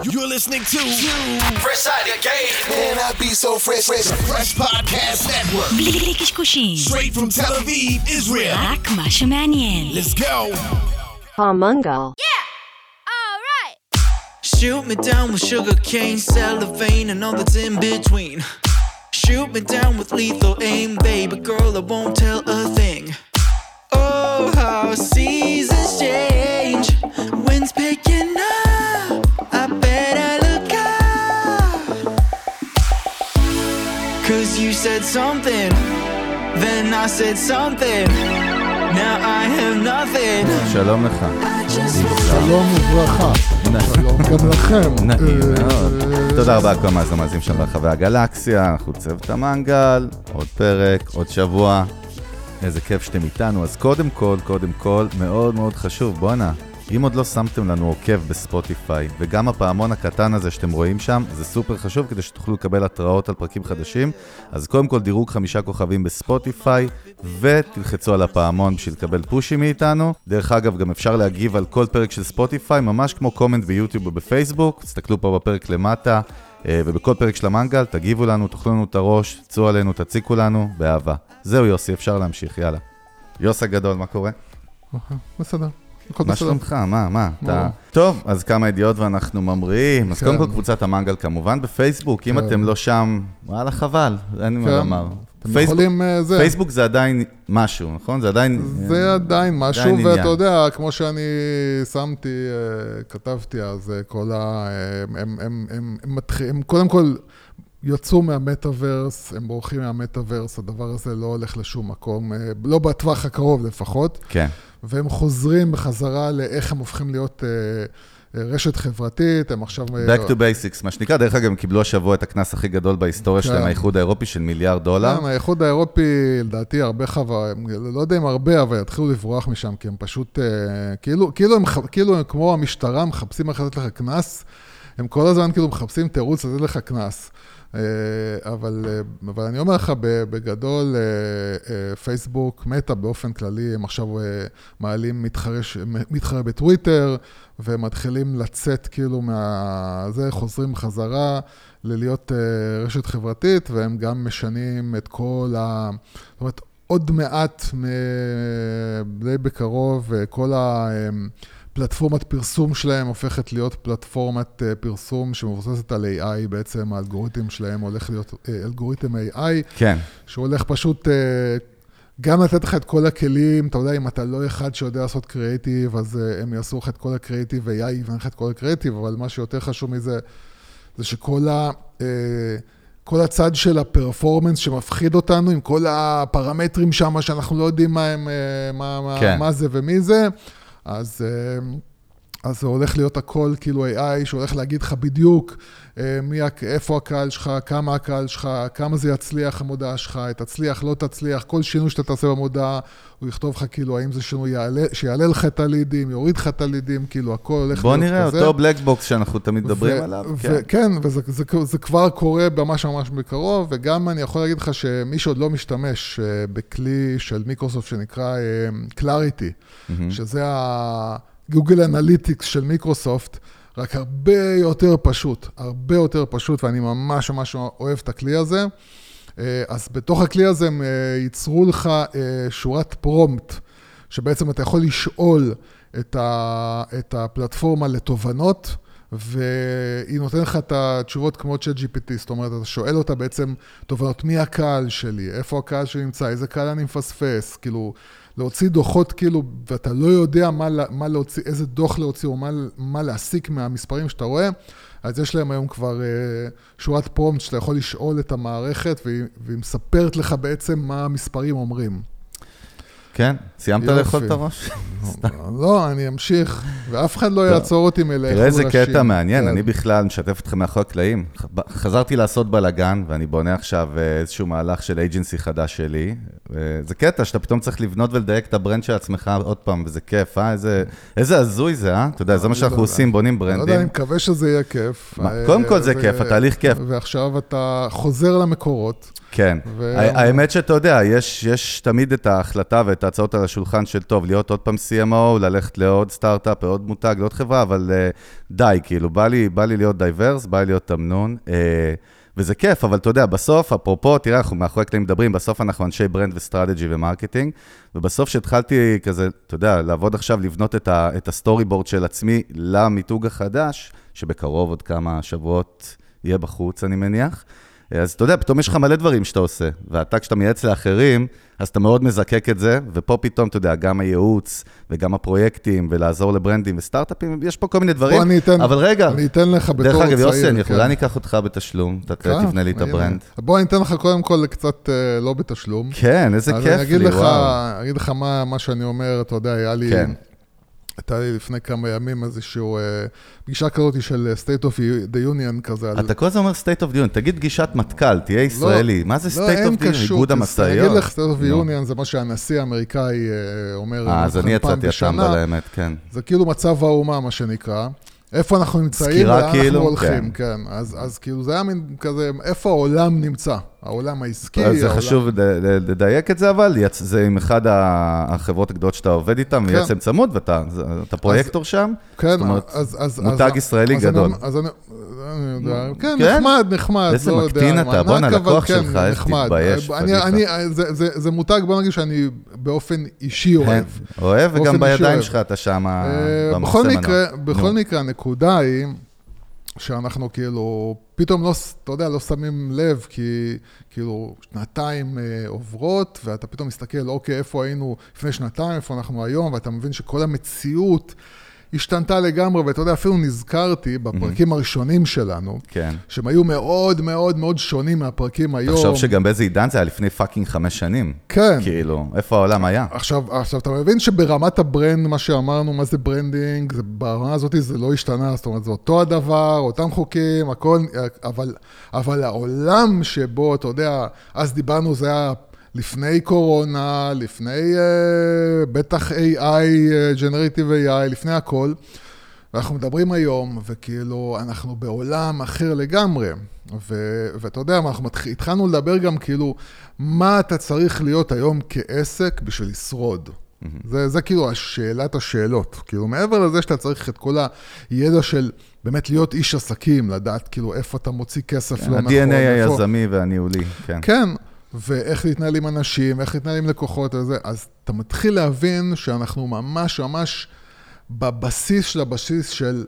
You're listening to Fresh Out of Game. Man, I be so fresh, fresh. Fresh Podcast Network. בלי קשקושים, Straight from Tel Aviv, Israel. רק מה שמעניין. Let's go. Pomungal. Shoot me down with sugar cane, cellophane, and all that's in between. Shoot me down with lethal aim, baby girl, I won't tell a thing. Oh, how seasons change. Wind's picking up. Cause you said something, then I said something. Now I have nothing. שלום לך. שלום וברכה. שלום גם לכם. נעים אה, מאוד. תודה רבה לכל המאזינים המאזינים שלנו ברחבי הגלקסיה, אנחנו צוות המנגל, עוד פרק, עוד שבוע. איזה כיף שאתם איתנו. אז קודם כל, קודם כל, מאוד מאוד חשוב, בואנה, אם עוד לא שמתם לנו עוקב ב Spotify, וגם הפעמון הקטן הזה שאתם רואים שם, זה סופר חשוב כדי שתוכלו לקבל התראות על פרקים חדשים. אז קודם כל דירוג חמישה כוכבים ב Spotify, ותלחצו על הפעמון בשביל לקבל פושים מאיתנו. דרך אגב, גם אפשר להגיב על כל פרק של Spotify, ממש כמו comment ביוטיוב ובפייסבוק. תסתכלו פה בפרק למטה, אה, ובכל פרק של המנגל, תגיבו לנו, תאכלו לנו את הראש, צאו עלינו, תציקו לנו, באהבה. זהו יוסי, אפשר להמשיך, יאללה. יוס הגדול, מה קורה? בסדר. הכל מה בסדר. שלומך? מה, מה? אתה... מה? טוב, אז כמה ידיעות ואנחנו ממריאים. אז כן. קודם כל קבוצת המנגל כמובן בפייסבוק, אם כן. אתם לא שם, וואלה חבל, אין לי מה כן. לומר. אתם פייסבוק- יכולים, אה, זה. פייסבוק זה עדיין משהו, נכון? זה עדיין... זה עדיין משהו. ואתה יודע, כמו שאני שמתי, אה, כתבתי אז, אה, כל ה... הם, הם, הם, הם, הם, מתחיל- הם קודם כל יצאו מהמטאוורס, הם בורחים מהמטאוורס, הדבר הזה לא הולך לשום מקום, אה, לא בטווח הקרוב לפחות, כן. והם חוזרים בחזרה לאיך הם הופכים להיות אה, אה, רשת חברתית, הם עכשיו... Back to basics, מה שנקרא. דרך אגב, הם קיבלו השבוע את הקנס הכי גדול בהיסטוריה כן. שלהם, האיחוד האירופי של מיליארד דולר. כן, האיחוד האירופי, לדעתי, הרבה חווה, לא יודע אם הרבה, אבל יתחילו לברוח משם, כי הם פשוט, כאילו, כאילו, הם, כאילו הם כמו המשטרה, מחפשים איך לתת לך קנס, הם כל הזמן כאילו מחפשים תירוץ לתת לך קנס. אה, אבל, אה, אבל אני אומר לך, בגדול, אה, פייסבוק, מטא באופן כללי, הם עכשיו מעלים מתחרה, מתחרה בטוויטר, והם מתחילים לצאת כאילו מה... זה, חוזרים חזרה ללהיות רשת חברתית, והם גם משנים את כל ה... זאת אומרת, עוד מעט, די בקרוב, כל הפלטפורמת פרסום שלהם הופכת להיות פלטפורמת אה, פרסום שמבוססת על AI, בעצם האלגוריתם שלהם הולך להיות אה, אלגוריתם AI, כן. שהוא הולך פשוט אה, גם לתת לך את כל הכלים, אתה יודע, אם אתה לא אחד שיודע לעשות קריאיטיב, אז הם יעשו לך את כל הקריאיטיב, ו-AI יבנה לך את כל הקריאיטיב, אבל מה שיותר חשוב מזה, זה שכל ה... כל הצד של הפרפורמנס שמפחיד אותנו, עם כל הפרמטרים שם, שאנחנו לא יודעים מה, הם, מה, כן. מה זה ומי זה, אז, אה, אז זה הולך להיות הכל כאילו AI, שהולך להגיד לך בדיוק אה, מי, איפה הקהל שלך, כמה הקהל שלך, כמה זה יצליח המודעה שלך, תצליח, לא תצליח, כל שינוי שאתה תעשה במודעה, הוא יכתוב לך כאילו האם זה שינוי יעלה, שיעלה לך את הלידים, יוריד לך את הלידים, כאילו הכל הולך בוא להיות נראה, כזה. אותו black box שאנחנו תמיד מדברים עליו. כן. כן, וזה זה, זה כבר קורה ממש ממש בקרוב, וגם אני יכול להגיד לך שמי שעוד לא משתמש אה, בכלי של מיקרוסופט שנקרא אה, Clarity, מהמם. שזה ה Google Analytics של מיקרוסופט, רק הרבה יותר פשוט, הרבה יותר פשוט, ואני ממש ממש אוהב את הכלי הזה. אה, אז בתוך הכלי הזה הם אה, ייצרו לך אה, שורת prompt, שבעצם אתה יכול לשאול את, ה, את הפלטפורמה לתובנות, והיא נותנת לך את התשובות כמו ChatGPT, זאת אומרת, אתה שואל אותה בעצם תובנות, מי הקהל שלי, איפה הקהל שלי נמצא, איזה קהל אני מפספס, כאילו, להוציא דוחות כאילו, ואתה לא יודע מה, מה להוציא, איזה דוח להוציא או מה, מה להסיק מהמספרים שאתה רואה, אז יש להם היום כבר אה, שורת פרומפט שאתה יכול לשאול את המערכת, והיא, והיא מספרת לך בעצם מה המספרים אומרים. כן? סיימת. לאכול את הראש? לא, אני אמשיך, ואף אחד לא. יעצור אותי מלאכול תראה איזה ראשים. קטע מעניין, כן. אני בכלל משתף אתכם מאחורי הקלעים. חזרתי לעשות בלאגן, ואני בונה עכשיו אה, איזשהו מהלך של אייג'נסי חדש שלי. אה, זה קטע שאתה פתאום צריך לבנות ולדייק את ה brand של עצמך עוד פעם, וזה כיף, אה? איזה- הזוי זה, אה? אתה יודע, זה מה אני שאנחנו לא עושים, בונים לא יודע, אני ברנדים. מקווה שזה יהיה כיף. מה, אה, קודם כל זה כיף, התהליך כיף. ועכשיו אתה חוזר למקורות. כן. ו- האמת שאתה יודע, יש, יש תמיד את ההחלטה ואת ההצעות על השולחן של טוב, להיות עוד פעם CMO, ללכת לעוד סטארט-אפ, לעוד מותג, לעוד חברה, אבל uh, די, כאילו, בא לי, בא לי להיות diverse, בא לי להיות תמנון. Uh, וזה כיף, אבל אתה יודע, בסוף, אפרופו, תראה, אנחנו מאחורי הקלעים מדברים, בסוף אנחנו אנשי brand ו strategy ו marketing, ובסוף שהתחלתי כזה, אתה יודע, לעבוד עכשיו, לבנות את, ה, את ה storyboard של עצמי למיתוג החדש, שבקרוב עוד כמה שבועות יהיה בחוץ, אני מניח. אז אתה יודע, פתאום יש לך מלא דברים שאתה עושה, ואתה, כשאתה מייעץ לאחרים, אז אתה מאוד מזקק את זה, ופה פתאום, אתה יודע, גם הייעוץ, וגם הפרויקטים, ולעזור לברנדים וסטארט-אפים, יש פה כל מיני דברים. בוא אני אתן, אבל רגע, אני אתן לך בתור צעיר. דרך אגב, יוסי, אני כן. אולי אני אקח אותך בתשלום, אתה כן, תבנה לי את. ה brand. בוא אני אתן לך קודם כל קצת אה, לא בתשלום. כן, איזה כיף לי, לך, וואו. אני אגיד לך מה, מה שאני אומר, אתה יודע, היה לי... הייתה לי לפני כמה ימים איזשהו אה, פגישה כזאת של אה, State of the Union כזה. על- אתה כל הזמן אומר state of the union, תגיד גישת מטכ"ל, תהיה ישראלי. מה זה לא, אין State of the Union? איגוד המשאיות? אני אגיד לך, State of the. Union זה מה שהנשיא האמריקאי אה, אומר אה, אז אני יצאתי הטעם בשנה. לאמת, כן. זה כאילו מצב האומה, מה שנקרא. איפה אנחנו נמצאים, לאן כאילו, אנחנו הולכים, כן. כן. אז, אז כאילו זה היה מין כזה, איפה העולם נמצא? העולם העסקי, אז זה העולם... חשוב לדייק את זה, אבל זה עם אחד החברות הגדולות שאתה עובד איתן, כן. בעצם צמוד, ואתה אתה פרויקטור שם. כן, זאת אומרת, אז, אז, מותג אז, ישראלי אז גדול. אני, אז אני, אני יודע, כן, כן? נחמד, נחמד, איזה לא יודע, מקטין אתה, בואנה, לקוח כן, שלך, איזה. תתבייש, אני. אני, זה, זה, זה מותג, בוא נגיד שאני באופן אישי אוהב. כן, אוהב, באופן וגם בידיים אוהב. שלך אתה שם אה, בכל. מקרה, הנקודה היא שאנחנו כאילו, פתאום לא, אתה יודע, לא שמים לב, כי כאילו שנתיים אה, עוברות, ואתה פתאום מסתכל, אוקיי, איפה היינו לפני שנתיים, איפה אנחנו היום, ואתה מבין שכל המציאות השתנתה לגמרי, ואתה יודע, אפילו נזכרתי בפרקים הראשונים שלנו, כן. שהם היו מאוד מאוד מאוד שונים מהפרקים היום. תחשוב שגם באיזה עידן זה היה לפני fucking חמש שנים. כן. כאילו, איפה העולם היה? עכשיו, עכשיו, אתה מבין שברמת ה brand, מה שאמרנו, מה זה branding, זה, ברמה הזאת זה לא השתנה, זאת אומרת, זה אותו הדבר, אותם חוקים, הכל, אבל, אבל העולם שבו, אתה יודע, אז דיברנו, זה היה לפני קורונה, לפני uh, בטח AI, uh, Generative AI, לפני הכל. ואנחנו מדברים היום, וכאילו, אנחנו בעולם אחר לגמרי. ו- ואתה יודע, אנחנו מתח... התחלנו לדבר גם כאילו, מה אתה צריך להיות היום כעסק בשביל לשרוד. זה, זה כאילו שאלת השאלות. כאילו, מעבר לזה שאתה צריך את כל הידע של באמת להיות איש עסקים, לדעת כאילו איפה אתה מוציא כסף לא נכון. ה-DNA. היזמי והניהולי, כן. כן, ואיך להתנהל עם אנשים, איך להתנהל עם לקוחות וזה, אז אתה מתחיל להבין שאנחנו ממש ממש בבסיס של הבסיס של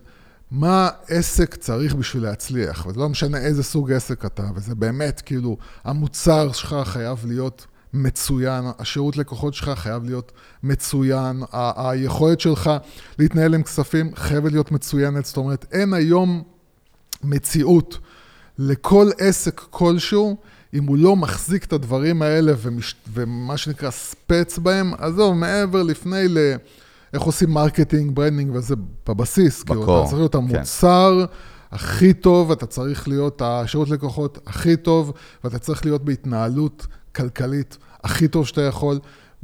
מה עסק צריך בשביל להצליח, וזה לא משנה איזה סוג עסק אתה, וזה באמת כאילו, המוצר שלך חייב להיות מצוין, השירות לקוחות שלך חייב להיות מצוין, ה- היכולת שלך להתנהל עם כספים חייבת להיות מצוינת, זאת אומרת, אין היום מציאות לכל עסק כלשהו, אם הוא לא מחזיק את הדברים האלה ומש... ומה שנקרא ספץ בהם, זהו, מעבר לפני ל... איך עושים marketing, branding וזה בבסיס. כאילו, ב core, אתה צריך להיות כן. המוצר הכי טוב, אתה צריך להיות השירות לקוחות הכי טוב, ואתה צריך להיות בהתנהלות כלכלית הכי טוב שאתה יכול.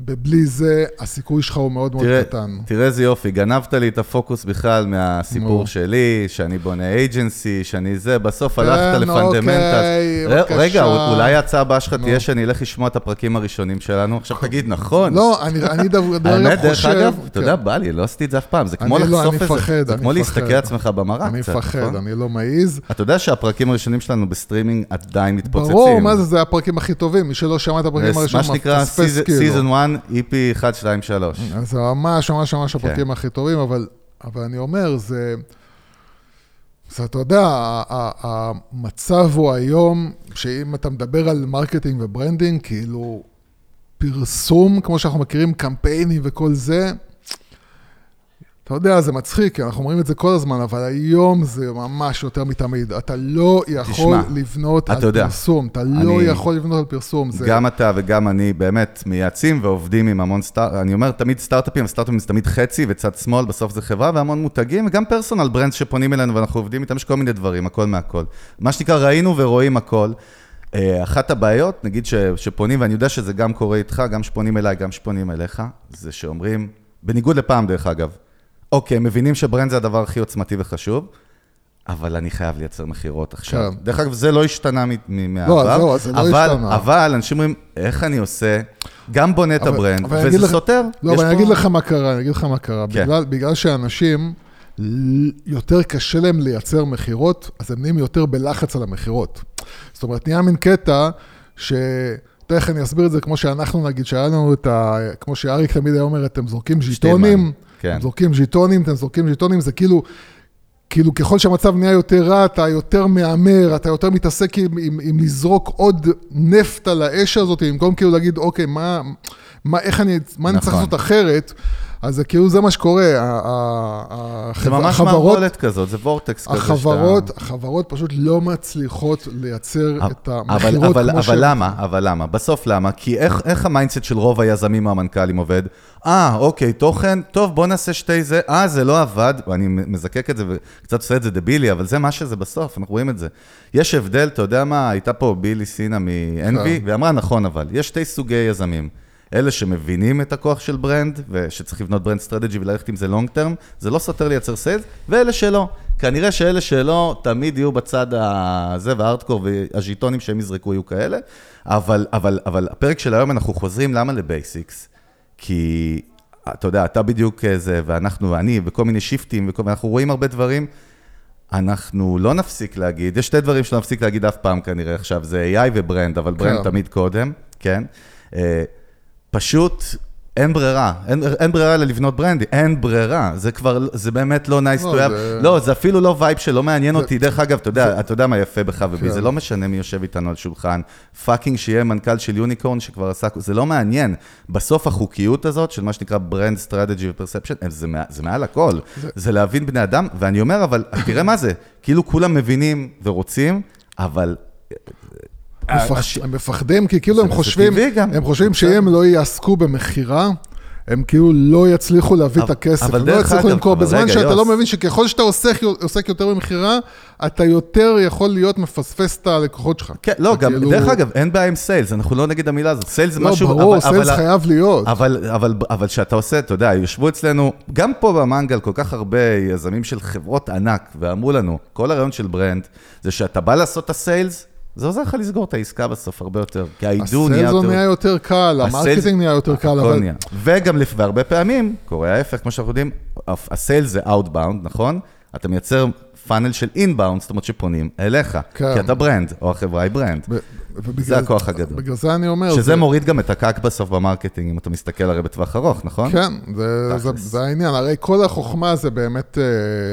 ובלי זה, הסיכוי שלך הוא מאוד תראה, מאוד קטן. תראה איזה יופי, גנבת לי את הפוקוס בכלל מהסיפור no. שלי, שאני בונה agency, שאני זה, בסוף כן, הלכת אוקיי, ל fundamentals. אוקיי, ל fundamental. רגע, אולי ההצעה הבאה שלך תהיה שאני אלך לשמוע את הפרקים הראשונים שלנו, עכשיו תגיד, נכון. לא, אני אני דבר, דבר דווקא חושב... האמת, דרך אגב, אתה יודע, כן. בא לי, לא עשיתי את זה אף פעם, זה כמו לא, לחשוף את זה, זה כמו להסתכל עצמך במראה קצת, אני מפחד, נכון? אני לא מעיז. אתה יודע שהפרקים הראשונים שלנו בסטרימינג עדיין מתפוצצים. ברור, מה זה, זה הפרקים הכי טובים, מי שלא שמע את הפרקים הראשונים, מה שנקרא, season כאילו. 1. כמובן, EP 1, 123. אז זה ממש ממש ממש כן. הפרקים הכי טובים, אבל, אבל אני אומר, זה... אז אתה יודע, המצב הוא היום, שאם אתה מדבר על marketing ו branding, כאילו פרסום, כמו שאנחנו מכירים, קמפיינים וכל זה, אתה יודע, זה מצחיק, כי אנחנו אומרים את זה כל הזמן, אבל היום זה ממש יותר מתמיד. אתה לא יכול תשמע, לבנות על יודע, פרסום, אתה אני- לא יכול לבנות על פרסום. זה... גם אתה וגם אני באמת מייעצים ועובדים עם המון סטארט... אני אומר תמיד סטארט-אפים, סטארט-אפים זה תמיד חצי וצד שמאל, בסוף זה חברה והמון מותגים, וגם פרסונל ברנדס שפונים אלינו ואנחנו עובדים איתם, יש כל מיני דברים, הכל מהכל. מה שנקרא, ראינו ורואים הכל. אה, אחת הבעיות, נגיד ש, שפונים, ואני יודע שזה גם קורה איתך, גם שפונים אליי, גם שפונים אליך, זה שאומרים, בניגוד לפעם דרך אגב, אוקיי, מבינים שברנד זה הדבר הכי עוצמתי וחשוב, אבל אני חייב לייצר מכירות עכשיו. כן. דרך אגב, זה לא השתנה מהעבר. אז זהו, אז זה לא אבל- השתנה. אבל אנשים אומרים, איך אני עושה, גם בונה את אבל- ה brand, אבל אני אגיד וזה לך- סותר. לא, יש אבל אני פה- אגיד לך מה קרה, אני אגיד לך מה קרה. כן. בגלל, בגלל שאנשים, ל- יותר קשה להם לייצר מכירות, אז הם נהיים יותר בלחץ על המכירות. זאת אומרת, נהיה מין קטע ש... אתה יודע איך אני אסביר את זה, כמו שאנחנו נגיד, שהיה לנו את ה... כמו שאריק תמיד היה אומר, אתם זורקים ז'יטונים, כן. אתם זורקים ז'יטונים, אתם זורקים ז'יטונים, זה כאילו... כאילו ככל שהמצב נהיה יותר רע, אתה יותר מהמר, אתה יותר מתעסק עם, עם, עם לזרוק עוד נפט על האש הזאת, במקום כאילו להגיד, אוקיי, מה, מה, איך אני, מה אני צריך נכון. לעשות אחרת? אז זה כאילו זה מה שקורה. ה- ה- זה ממש החברות, מערבולת כזאת, זה vortex כזה. החברות, החברות פשוט לא מצליחות לייצר את המכירות אבל, כמו אבל למה? אבל למה? בסוף למה? כי איך, איך ה mindset של רוב היזמים או המנכ"לים עובד? אה, אוקיי, תוכן, טוב, בוא נעשה שתי זה. אה, זה לא עבד, ואני מזקק את זה וקצת עושה את זה דבילי, אבל זה מה שזה בסוף, אנחנו רואים את זה. יש הבדל, אתה יודע מה, הייתה פה בילי סינה מ-NV, כן. והיא אמרה, נכון, אבל יש שתי סוגי יזמים. אלה שמבינים את הכוח של brand, ושצריך לבנות brand strategy וללכת עם זה long term, זה לא סותר לייצר sales, ואלה שלא. כנראה שאלה שלא, תמיד יהיו בצד הזה, והארדקור והז'יטונים שהם יזרקו יהיו כאלה, אבל, אבל, אבל הפרק של היום אנחנו חוזרים, למה ל basics? כי, אתה יודע, אתה בדיוק זה, ואנחנו, ואני, וכל מיני shiftים, וכל, ואנחנו רואים הרבה דברים. אנחנו לא נפסיק להגיד, יש שתי דברים שלא נפסיק להגיד אף פעם כנראה עכשיו, זה AI ו brand, אבל brand כן. תמיד קודם, כן? פשוט אין ברירה, אין, אין ברירה לבנות brandים, אין ברירה, זה כבר, זה באמת לא nice לא, to have, זה- לא, זה אפילו לא vibe שלא מעניין אותי, דרך אגב, אתה יודע, אתה יודע מה יפה בך ובי, כן. זה לא משנה מי יושב איתנו על שולחן, fucking שיהיה מנכ"ל של unicorn שכבר עשה, זה לא מעניין, בסוף החוקיות הזאת של מה שנקרא brand strategy ו perception, זה, מע- זה מעל הכל, זה להבין בני אדם, ואני אומר, אבל תראה מה זה, כאילו כולם מבינים ורוצים, אבל... הש- הם מפחדים, כי כאילו הם חושבים. הם חושבים. שאם לא יעסקו במכירה, הם כאילו לא יצליחו להביא את הכסף, הם לא יצליחו למכור, בזמן שאתה. לא מבין שככל שאתה עוסק, יותר במכירה, אתה יותר יכול להיות מפספס את הלקוחות שלך. כן, לא, גם, דרך אגב, אין בעיה עם סיילס, אנחנו לא נגד המילה הזאת, סיילס זה לא, משהו... ברור, אבל- סיילס חייב להיות. אבל, אבל, אבל כשאתה עושה, אתה יודע, יושבו אצלנו, גם פה במנגל, כל כך הרבה יזמים של חברות ענק, ואמרו לנו, כל הרעיון של brand, זה שאתה בא לעשות את ה sales, זה עוזר לך לסגור את העסקה בסוף הרבה יותר, כי העידון נהיה יותר... נהיה יותר קל, ה marketing נהיה יותר קל, אבל... וגם, והרבה פעמים, קורה ההפך, כמו שאנחנו יודעים, ה sales זה Outbound, נכון? אתה מייצר funnel של inbound, זאת אומרת שפונים אליך, כן. כי אתה brand, או החברה היא brand. זה הכוח הגדול. בגלל זה אני אומר... שזה זה- מוריד גם את ה CAC בסוף ב marketing, אם אתה מסתכל הרי בטווח ארוך, נכון? כן, זה, זה. זה העניין. הרי כל החוכמה זה באמת אה,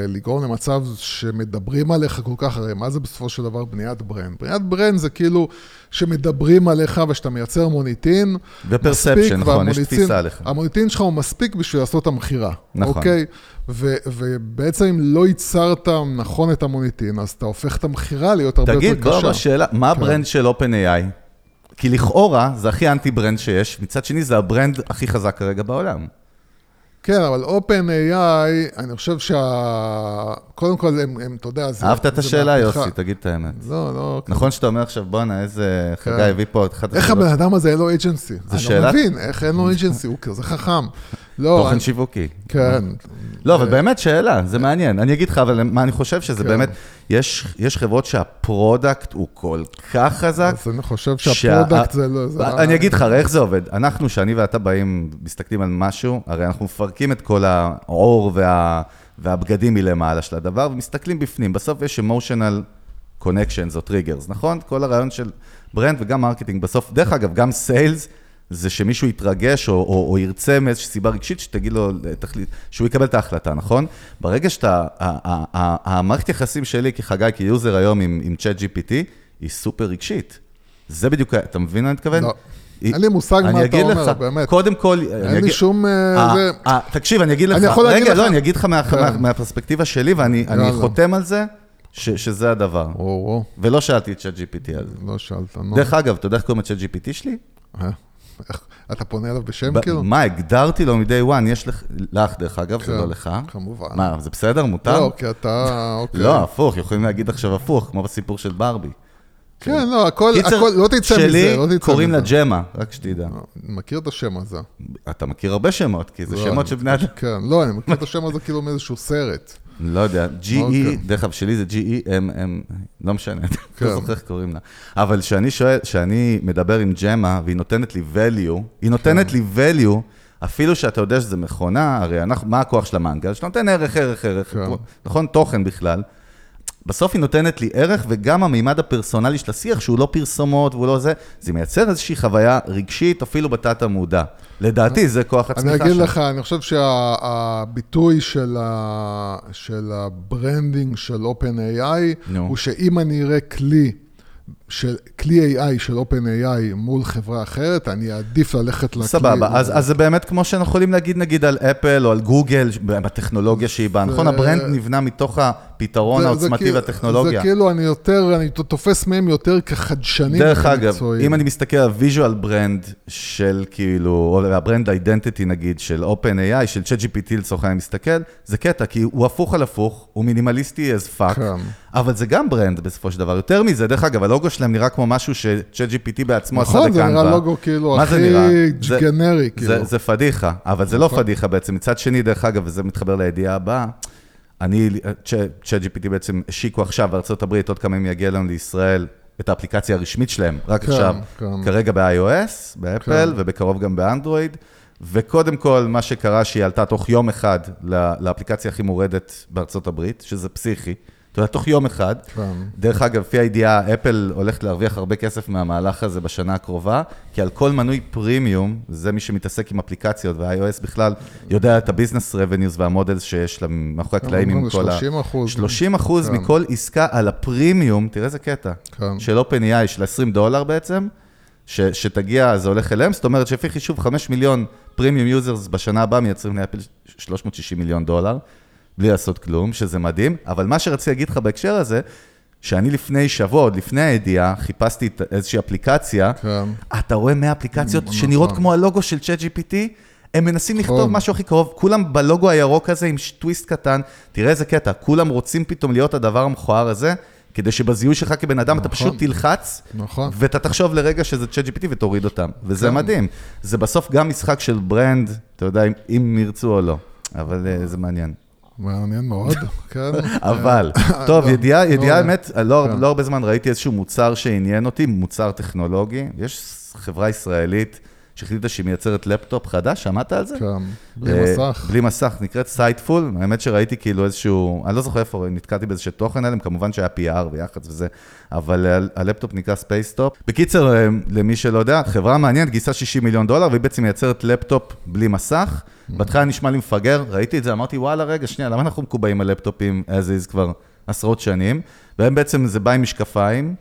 לגרום למצב שמדברים עליך כל כך, הרי מה זה בסופו של דבר בניית brand? בניית brand זה כאילו שמדברים עליך ושאתה מייצר מוניטין. ו perception, נכון, יש תפיסה עליך. המוניטין שלך הוא מספיק בשביל לעשות את המכירה. נכון. אוקיי? ו, ובעצם אם לא ייצרת נכון את המוניטין, אז אתה הופך את המכירה להיות הרבה תגיד, יותר בוא קשה. בשאלה, מה ה brand של OpenAI? כי לכאורה זה הכי אנטי brand שיש, מצד שני זה ה brand הכי חזק כרגע בעולם. כן, אבל OpenAI, אני חושב שה... קודם כל, הם, הם, אתה יודע, זה... אהבת את זה השאלה. יוסי, תגיד את האמת. לא, לא. נכון שאתה אומר עכשיו, בואנה, איזה חגי הביא פה את אחת איך הבן אדם הזה אין לו agency? אני שאלה- לא מבין, איך אין לו אייג'נסי, הוא כזה חכם. לא, תוכן אני- שיווקי. כן. לא, אבל באמת שאלה, זה מעניין. אני אגיד לך, אבל מה אני חושב שזה כן. באמת, יש יש חברות שה product הוא כל כך חזק. אז אני חושב שה- שה product זה לא... זה- אני אגיד לך, הרי איך זה עובד? אנחנו, שאני ואתה באים, מסתכלים על משהו, הרי אנחנו מפרקים את כל העור וה, והבגדים מלמעלה של הדבר, ומסתכלים בפנים. בסוף יש emotional connections או triggers, נכון? כל הרעיון של brand וגם marketing בסוף. דרך אגב, גם sales, זה שמישהו יתרגש או, או, או ירצה מאיזושהי סיבה רגשית, שתגיד לו, תחליט, שהוא יקבל את ההחלטה, נכון? ברגע שאתה, המערכת יחסים שלי כחגי, כיוזר היום עם, עם צ'אט GPT, היא סופר רגשית. זה בדיוק, אתה מבין מה אני מתכוון? לא. אין לי מושג מה אני אתה אומר, לך, באמת. קודם כל, אין לי שום... אה, אה, זה- אה, תקשיב, אני אגיד לך, אני יכול להגיד רגע, לך- לא, אני אגיד לך מה- כן. מה- מהפרספקטיבה שלי, ואני אני. חותם על זה, ש- שזה הדבר. או, או, ולא שאלתי את צ'אט GPT על זה. לא שאלת, נו. דרך אגב, אתה יודע איך קוראים לצ'אט GPT שלי? אה, איך- אתה פונה אליו בשם כאילו? מה, הגדרתי לו מ-day one, יש לך, לך דרך אגב, זה כן, לא לך. כמובן. מה, זה בסדר, מותר? לא, כי אתה... אוקיי. לא, הפוך, יכולים להגיד עכשיו הפוך, כמו בסיפור של ברבי. כן, לא, הכל, קיצר, הכל, לא תצא מזה, שלי לא תצא קוראים לה מזה. ג'מה, רק שתדע. מכיר את השם הזה. אתה מכיר הרבה שמות, כי זה לא, שמות של בני אדם. כן, לא, אני מכיר את השם הזה כאילו מאיזשהו סרט. לא יודע, GE, אוקיי. דרך אגב, שלי זה GE, הם, הם, לא משנה, כן. לא זוכר איך קוראים לה. אבל כשאני שואל, כשאני מדבר עם ג'מה, והיא נותנת לי value, היא נותנת כן. לי value, אפילו שאתה יודע שזה מכונה, הרי אנחנו, מה הכוח של המנגל? שאתה נותן ערך, ערך, ערך, כן. נכון? תוכן בכלל. בסוף היא נותנת לי ערך, וגם המימד הפרסונלי של השיח, שהוא לא פרסומות והוא לא זה, זה מייצר איזושהי חוויה רגשית, אפילו בתת המודע. לדעתי, זה כוח הצמיחה אני אגיד. לך, אני חושב שהביטוי של, ה, של ה branding של OpenAI, נו. הוא שאם אני אראה כלי, של, כלי AI של OpenAI מול חברה אחרת, אני אעדיף ללכת לכלי. סבבה, אז, אז זה באמת כמו שאנחנו יכולים להגיד נגיד על אפל או על גוגל, בטכנולוגיה שהיא באה, נכון? ה brand נבנה מתוך הפתרון זה- העוצמתי כאילו- והטכנולוגיה. זה כאילו, אני יותר, אני תופס מהם יותר כחדשנים. דרך אגב. אם אני מסתכל על visual brand של כאילו, או ה brand identity נגיד, של OpenAI, של ChatGPT לצורך העניין מסתכל, זה קטע, כי הוא הפוך על הפוך, הוא מינימליסטי as fuck, כן. אבל זה גם ברנד בסופו של דבר. יותר מזה, דרך אגב, הלוגו שלהם נראה כמו משהו ש-ChatGPT בעצמו עשה נכון, זה. נראה לוגו כאילו הכי גנרי, זה, כאילו. זה פדיחה, אבל זה לא נכון. פדיחה בעצם. מצד שני, דרך אגב, וזה מתחבר לידיעה הבאה, אני, צ'אט GPT בעצם השיקו עכשיו בארצות הברית, עוד כמה ימים יגיע לנו לישראל, את האפליקציה הרשמית שלהם, רק כן, עכשיו, כן. כרגע ב-iOS, באפל, כן. ובקרוב גם באנדרואיד. וקודם כל, מה שקרה, שהיא עלתה תוך יום אחד לאפליקציה הכי מורדת בארצות הברית, שזה פסיכי. אתה יודע, תוך יום אחד. כן. דרך אגב, לפי הידיעה, אפל הולכת להרוויח הרבה כסף מהמהלך הזה בשנה הקרובה, כי על כל מנוי פרימיום, זה מי שמתעסק עם אפליקציות, וה-iOS בכלל יודע את ה business revenues וה models שיש מאחורי הקלעים עם כל ה... 30 אחוז. 30 אחוז כן. מכל עסקה על הפרימיום, תראה איזה קטע, כן. של OpenAI, של 20 דולר בעצם, ש, שתגיע, זה הולך אליהם, זאת אומרת שלפי חישוב 5 מיליון פרימיום users בשנה הבאה מייצרים לאפל 360 מיליון דולר, בלי לעשות כלום, שזה מדהים, אבל מה שרציתי להגיד לך בהקשר הזה, שאני לפני שבוע, עוד לפני הידיעה, חיפשתי איזושהי אפליקציה, כן. אתה רואה 100 אפליקציות נכון. שנראות כמו הלוגו של ChatGPT, הם מנסים לכתוב נכון. משהו הכי קרוב, כולם בלוגו הירוק הזה עם טוויסט קטן, תראה איזה קטע, כולם רוצים פתאום להיות הדבר המכוער הזה, כדי שבזיהוי שלך כבן אדם אתה נכון. פשוט תלחץ, נכון. ואתה תחשוב לרגע שזה ChatGPT ותוריד אותם, וזה כן. מדהים. זה בסוף גם משחק של brand, אתה יודע, אם- אם ירצו או לא, אבל אה, זה מעניין. מעניין מאוד, כן. אבל, טוב, לא, ידיעה, לא ידיעה. האמת, לא כן. לא הרבה זמן ראיתי איזשהו מוצר שעניין אותי, מוצר טכנולוגי. יש חברה ישראלית שהחליטה שהיא מייצרת לפטופ חדש, שמעת על זה? כן, בלי אה, מסך. בלי מסך, נקראת Sightful. האמת שראיתי כאילו איזשהו, אני לא זוכר איפה, נתקעתי באיזשהו תוכן עליהם, כמובן שהיה PR ויח"צ וזה, אבל הלפטופ נקרא Spacetop. בקיצר, אה, למי שלא יודע, חברה מעניינת, גייסה 60 מיליון דולר, והיא בעצם מייצרת לפטופ בלי מסך. בהתחלה נשמע לי מפגר, ראיתי את זה, אמרתי, וואלה, רגע, שנייה, למה אנחנו מקובעים על לפטופים as is כבר עשרות שנים? והם בעצם, זה בא עם משקפיים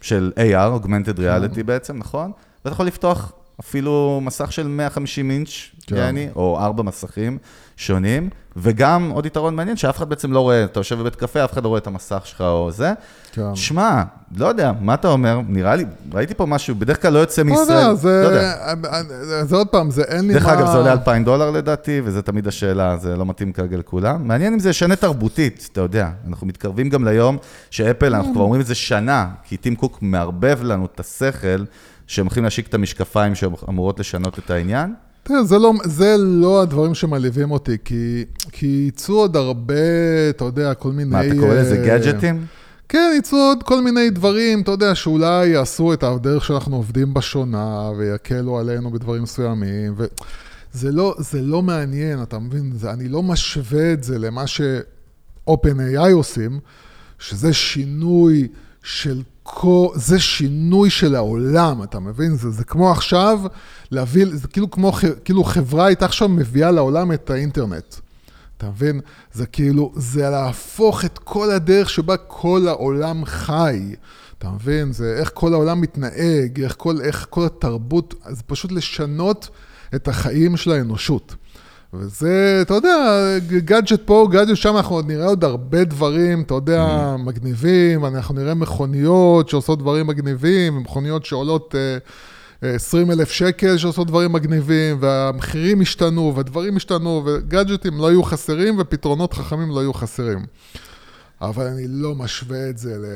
של AR, Augmented Reality בעצם, נכון? ואתה יכול לפתוח אפילו מסך של 150 אינץ', כן. יעני, או ארבע מסכים שונים, וגם עוד יתרון מעניין, שאף אחד בעצם לא רואה, אתה יושב בבית קפה, אף אחד לא רואה את המסך שלך או זה. כן. שמע, לא יודע, מה אתה אומר? נראה לי, ראיתי פה משהו, בדרך כלל לא יוצא לא מישראל. לא זה, יודע. זה עוד פעם, זה אין לי דרך מה... אגב, זה עולה 2,000 דולר לדעתי, וזה תמיד השאלה, זה לא מתאים כרגע לכולם. מעניין אם זה ישנה תרבותית, אתה יודע. אנחנו מתקרבים גם ליום שאפל, אנחנו כבר אומרים את זה שנה, כי טים קוק מערבב לנו את השכל, שהם הולכים להשיק את המשקפיים שאמורות לשנות את העניין. תראה, זה לא, זה לא הדברים שמלהיבים אותי, כי, כי יצאו עוד הרבה, אתה יודע, כל מיני... מה, אתה קורא לזה אה, גאדג'טים? כן, יצאו עוד כל מיני דברים, אתה יודע, שאולי יעשו את הדרך שאנחנו עובדים בה שונה, ויקלו עלינו בדברים מסוימים, וזה לא, זה לא מעניין, אתה מבין? זה, אני לא משווה את זה למה ש-OpenAI עושים, שזה שינוי של זה שינוי של העולם, אתה מבין? זה, זה כמו עכשיו להביא, זה כאילו כמו, כאילו חברה הייתה עכשיו מביאה לעולם את האינטרנט. אתה מבין? זה כאילו, זה להפוך את כל הדרך שבה כל העולם חי. אתה מבין? זה איך כל העולם מתנהג, איך כל, איך כל התרבות, זה פשוט לשנות את החיים של האנושות. וזה, אתה יודע, גאדג'ט פה, גאדג'ט שם, אנחנו עוד נראה עוד הרבה דברים, אתה יודע, מגניבים, אנחנו נראה מכוניות שעושות דברים מגניבים, ומכוניות שעולות... אה, 20 אלף שקל שעושות דברים מגניבים, והמחירים השתנו, והדברים השתנו, וגאדג'טים לא יהיו חסרים, ופתרונות חכמים לא יהיו חסרים. אבל אני לא משווה את זה ל...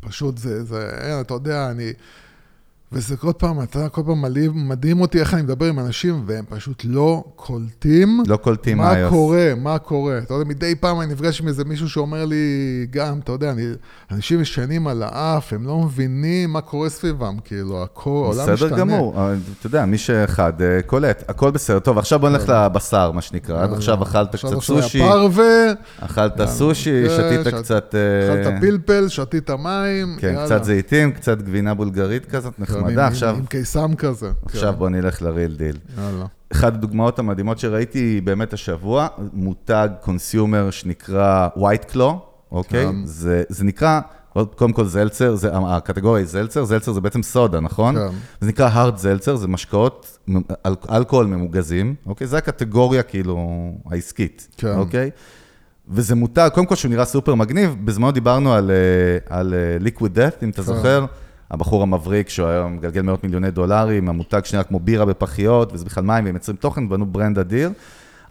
פשוט זה, זה, אתה יודע, אני... וזה כל פעם, אתה כל פעם מדהים, מדהים אותי איך אני מדבר עם אנשים, והם פשוט לא קולטים. לא קולטים מה iOS. קורה, מה קורה. אתה יודע, מדי פעם אני נפגש עם איזה מישהו שאומר לי, גם, אתה יודע, אני, אנשים ישנים על האף, הם לא מבינים מה קורה סביבם, כאילו, הכל, העולם משתנה. בסדר גמור, אבל אתה יודע, מי שאחד אה, קולט, הכל בסדר. טוב, עכשיו בוא נלך לבשר, מה שנקרא. עד עכשיו אכלת קצת סושי, אכלת סושי, כן, שתית שת- קצת... אה, אכלת פלפל, שתית מים, כן. קצת זיתים, קצת גבינה בולגרית כזאת עם- נחמדה. עם- עכשיו, עם קיסם כזה. עכשיו כן, בוא נלך ל real deal. יאללה. אחת הדוגמאות המדהימות שראיתי באמת השבוע, מותג consumer שנקרא White Claw, אוקיי? כן. זה, זה נקרא, קודם כל seltzer, זה, הקטגוריה היא seltzer, seltzer זה בעצם סודה, נכון? כן. זה נקרא hard seltzer, זה משקאות, אל, אלכוהול ממוגזים, אוקיי? זה הקטגוריה כאילו העסקית, כן. אוקיי? וזה מותג, קודם כל שהוא נראה סופר מגניב, בזמנו דיברנו על, אה, על אה, Liquid Death, אם אתה כן. זוכר, הבחור המבריק שהוא היום מגלגל מאות מיליוני דולרים, המותג שנראה כמו בירה בפחיות, וזה בכלל מים, והם יוצרים תוכן, בנו brand אדיר.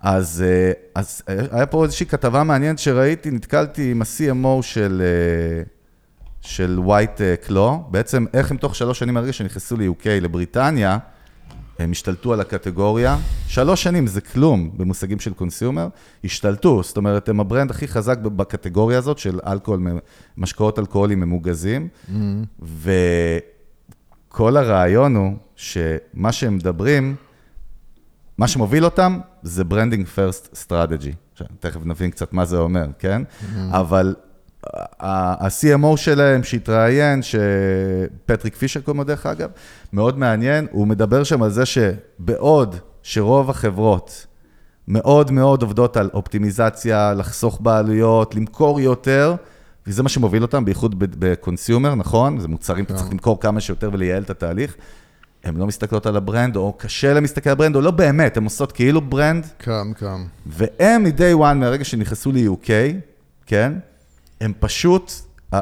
אז, אה, אז היה פה איזושהי כתבה מעניינת שראיתי, נתקלתי עם ה-CMO של, אה, של White Claw, בעצם איך הם תוך שלוש שנים מהרגע שנכנסו ל-UK, לבריטניה, הם השתלטו על הקטגוריה. שלוש שנים זה כלום במושגים של consumer, השתלטו, זאת אומרת, הם ה brand הכי חזק בקטגוריה הזאת של אלכוהול, משקאות אלכוהוליים ממוגזים, וכל הרעיון הוא שמה שהם מדברים, מה שמוביל אותם זה branding first strategy. תכף נבין קצת מה זה אומר, כן? אבל ה-CMO שלהם שהתראיין, שפטריק פישר קוראים לו דרך אגב, מאוד מעניין, הוא מדבר שם על זה שבעוד שרוב החברות מאוד מאוד עובדות על אופטימיזציה, לחסוך בעלויות, למכור יותר, וזה מה שמוביל אותם, בייחוד ב consumer, נכון? זה מוצרים, אתה צריך למכור כמה שיותר ולייעל את התהליך. הן לא מסתכלות על ה brand, או קשה להן להסתכל על ה brand, או לא באמת, הן עושות כאילו brand, כאן, כאן. והם מ-day one, מהרגע שנכנסו ל-UK, כן? הם פשוט,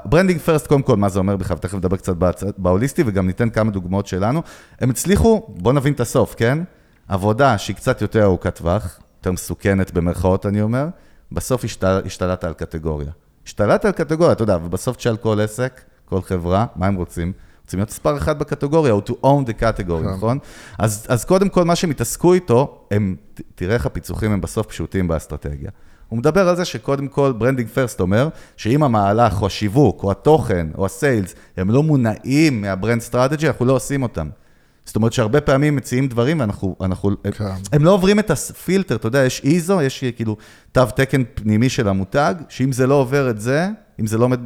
branding first, קודם כל, מה זה אומר בכלל, תכף נדבר קצת בהוליסטי, וגם ניתן כמה דוגמאות שלנו. הם הצליחו, בואו נבין את הסוף, כן? עבודה שהיא קצת יותר ארוכת טווח, יותר מסוכנת במרכאות, אני אומר, בסוף השתל, השתלטת על קטגוריה. השתלטת על קטגוריה, אתה יודע, ובסוף תשאל כל עסק, כל חברה, מה הם רוצים? רוצים להיות מספר אחד בקטגוריה, או to own the category, כן. נכון? אז, אז קודם כל, מה שהם התעסקו איתו, הם, תראה איך הפיצוחים הם בסוף פשוטים באסטרטגיה. הוא מדבר על זה שקודם כל, branding first אומר, שאם המהלך, או השיווק, או התוכן, או ה sales, הם לא מונעים מה brand strategy, אנחנו לא עושים אותם. זאת אומרת שהרבה פעמים מציעים דברים ואנחנו, אנחנו, כן. הם לא עוברים את הפילטר, אתה יודע, יש איזו, יש כאילו תו תקן פנימי של המותג, שאם זה לא עובר את זה, אם זה לא עומד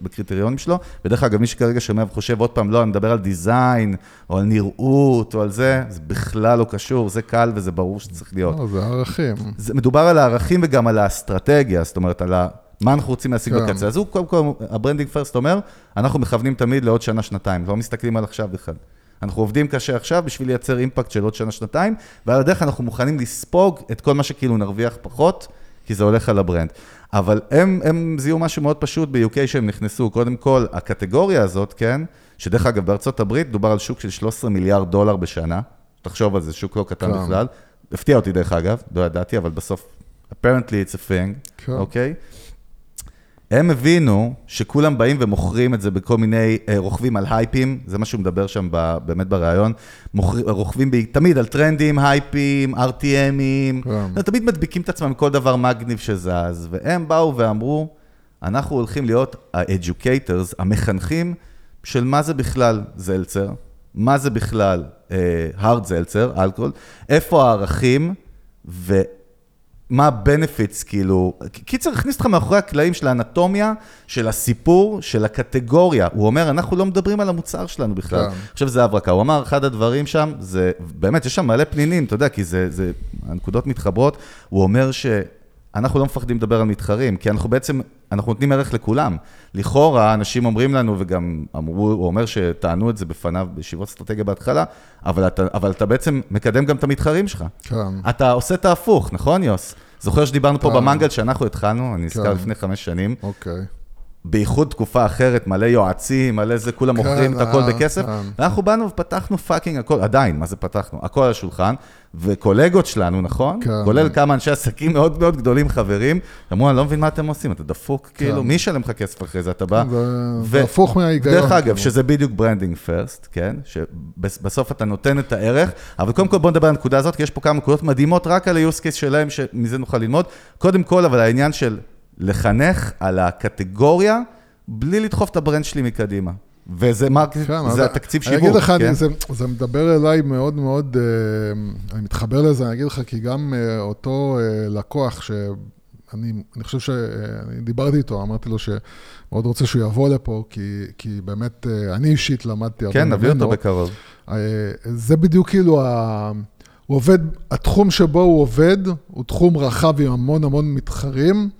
בקריטריונים שלו, ודרך אגב, מי שכרגע שומע וחושב עוד פעם, לא, אני מדבר על design, או על נראות, או על זה, זה בכלל לא קשור, זה קל וזה ברור שצריך להיות. לא, זה ערכים. זה מדובר על הערכים וגם על האסטרטגיה, זאת אומרת, על ה... מה אנחנו רוצים להשיג כן. בקצה. אז הוא, קודם כל, ה branding first אומר, אנחנו מכוונים תמיד לעוד שנה, שנתיים, לא מסתכלים על עכשיו בכלל. אנחנו עובדים קשה עכשיו בשביל לייצר אימפקט של עוד שנה, שנתיים, ועל הדרך אנחנו מוכנים לספוג את כל מה שכאילו נרוויח פחות, כי זה הולך על ה brand. אבל הם, הם זיהו משהו מאוד פשוט ב-UK שהם נכנסו. קודם כל, הקטגוריה הזאת, כן, שדרך אגב, בארצות הברית דובר על שוק של 13 מיליארד דולר בשנה. תחשוב על זה, שוק לא קטן כן. בכלל. הפתיע אותי דרך אגב, לא ידעתי, אבל בסוף, apparently it's a thing, כן. אוקיי? הם הבינו שכולם באים ומוכרים את זה בכל מיני, אה, רוכבים על hypeים, זה מה שהוא מדבר שם באמת בריאיון, רוכבים תמיד על טרנדים, הייפים, RTMים, כן. תמיד מדביקים את עצמם כל דבר מגניב שזז, והם באו ואמרו, אנחנו הולכים להיות ה-educators, המחנכים של מה זה בכלל זלצר, מה זה בכלל אה, hard זלצר, אלכוהול, איפה הערכים, ו... מה ה-benefits, כאילו, קיצר, הכניס אותך מאחורי הקלעים של האנטומיה, של הסיפור, של הקטגוריה. הוא אומר, אנחנו לא מדברים על המוצר שלנו בכלל. כן. עכשיו זה הברקה, הוא אמר, אחד הדברים שם, זה, באמת, יש שם מלא פנינים, אתה יודע, כי זה, זה, הנקודות מתחברות. הוא אומר שאנחנו לא מפחדים לדבר על מתחרים, כי אנחנו בעצם, אנחנו נותנים ערך לכולם. לכאורה, אנשים אומרים לנו, וגם אמרו, הוא אומר שטענו את זה בפניו בישיבות אסטרטגיה בהתחלה, אבל אתה, אבל אתה בעצם מקדם גם את המתחרים שלך. כן. אתה עושה את ההפוך, נכון, יוס? זוכר שדיברנו פה אתה- במנגל שאנחנו התחלנו, אני נזכר כן. לפני חמש שנים, אוקיי. בייחוד תקופה אחרת, מלא יועצים, מלא זה, כולם כן, מוכרים את הכל אה, בכסף. כן. ואנחנו באנו ופתחנו fucking הכל, עדיין, מה זה פתחנו? הכל על השולחן, וקולגות שלנו, נכון? כן. כולל כמה אנשי עסקים מאוד מאוד גדולים, חברים, אמרו, אני לא מבין מה אתם עושים, אתה דפוק, כאילו, מי ישלם לך כסף אחרי זה? אתה בא... כן. זה- ו- הפוך מההיגיון. דרך אגב, כאילו. שזה בדיוק branding first, כן? שבסוף אתה נותן את הערך, אבל קודם כל בוא נדבר על הנקודה הזאת, כי יש פה כמה נקודות מדהימות רק על ה-use case שלהם, שמזה נוכל ללמוד. קודם כל, אבל העניין של לחנך על הקטגוריה, בלי לדחוף את ה brand שלי מקדימה. וזה market, כן, זה התקציב אני שיווק, אגיד לך, כן? אני, זה, זה מדבר אליי מאוד מאוד, אה, אני מתחבר לזה, אני אגיד לך, כי גם אה, אותו אה, לקוח, שאני אני חושב שאני דיברתי איתו, אמרתי לו שמאוד רוצה שהוא יבוא לפה, כי, כי באמת, אני אישית למדתי הרבה כן, נביא אותו ממנו. בקרוב. זה בדיוק כאילו, ה... הוא עובד, התחום שבו הוא עובד הוא תחום רחב עם המון המון מתחרים,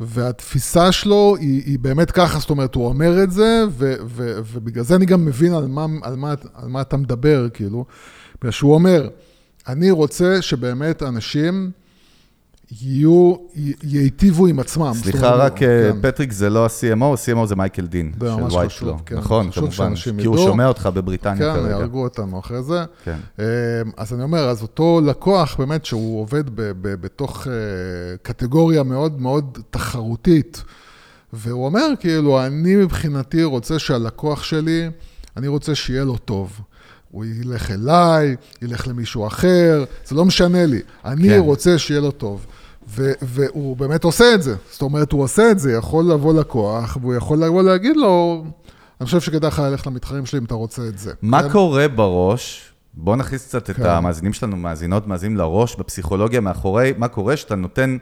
והתפיסה שלו היא, היא באמת ככה, זאת אומרת, הוא אומר את זה, ו, ו, ובגלל זה אני גם מבין על מה, על, מה, על מה אתה מדבר, כאילו, בגלל שהוא אומר, אני רוצה שבאמת אנשים יהיו, י- ייטיבו עם עצמם. סליחה, רק אה, כן. פטריק זה לא ה-CMO, ה-CMO זה מייקל דין, של וייטלו. כן, נכון, כמובן, כי הוא ידעו. שומע אותך בבריטניה כן, כרגע. יהרגו אותנו אחרי זה. כן. אמ, אז אני אומר, אז אותו לקוח, באמת, שהוא עובד ב- ב- בתוך אה, קטגוריה מאוד מאוד תחרותית, והוא אומר, כאילו, אני מבחינתי רוצה שהלקוח שלי, אני רוצה שיהיה לו טוב. הוא ילך אליי, ילך למישהו אחר, זה לא משנה לי. אני כן. רוצה שיהיה לו טוב. והוא באמת עושה את זה. זאת אומרת, הוא עושה את זה, יכול לבוא לקוח, והוא יכול לבוא להגיד לו, אני חושב שכדאי לך ללכת למתחרים שלי אם אתה רוצה את זה. מה כן? קורה בראש? בוא נכניס קצת את כן. המאזינים שלנו, מאזינות, מאזינים לראש, בפסיכולוגיה מאחורי, מה קורה שאתה נותן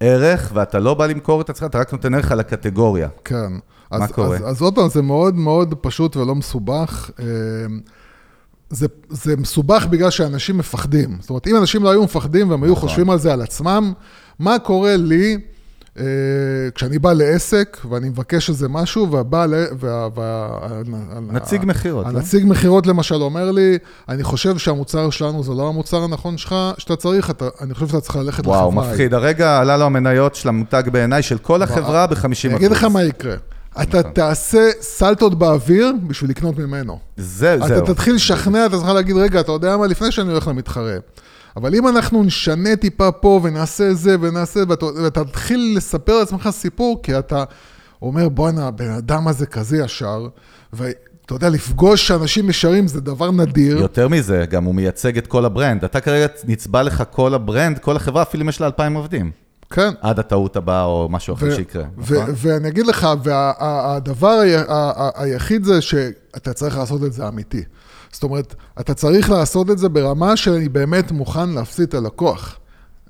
ערך ואתה לא בא למכור את עצמך, אתה רק נותן ערך על הקטגוריה. כן. מה אז, קורה? אז, אז עוד פעם, זה מאוד מאוד פשוט ולא מסובך. זה, זה מסובך בגלל שאנשים מפחדים. זאת אומרת, אם אנשים לא היו מפחדים והם היו נכון. חושבים על זה על עצמם, מה קורה לי אה, כשאני בא לעסק ואני מבקש איזה משהו, והבעל... וה, וה, נציג מכירות, לא? הנציג מכירות למשל אומר לי, אני חושב שהמוצר שלנו זה לא המוצר הנכון שלך, שאתה צריך, אני חושב שאתה צריך ללכת לחברה. וואו, מפחיד. הרגע עלה לו המניות של המותג בעיניי, של כל החברה ב-50%. אני אגיד לך מה יקרה. אתה נכון. תעשה סלטות באוויר בשביל לקנות ממנו. זה, זהו. אתה תתחיל לשכנע את עצמך להגיד, רגע, אתה יודע מה, לפני שאני הולך למתחרה. אבל אם אנחנו נשנה טיפה פה ונעשה זה ונעשה, ואתה, ואתה תתחיל לספר לעצמך סיפור, כי אתה אומר, בואנה, הבן אדם הזה כזה ישר, ואתה יודע, לפגוש אנשים ישרים זה דבר נדיר. יותר מזה, גם הוא מייצג את כל ה brand. אתה כרגע נצבע לך כל ה brand, כל החברה, אפילו אם יש לה 2,000 עובדים. כן. עד הטעות הבאה או משהו אחר שיקרה, נכון? ואני אגיד לך, והדבר היחיד זה שאתה צריך לעשות את זה אמיתי. זאת אומרת, אתה צריך לעשות את זה ברמה שאני באמת מוכן להפסיד את הלקוח.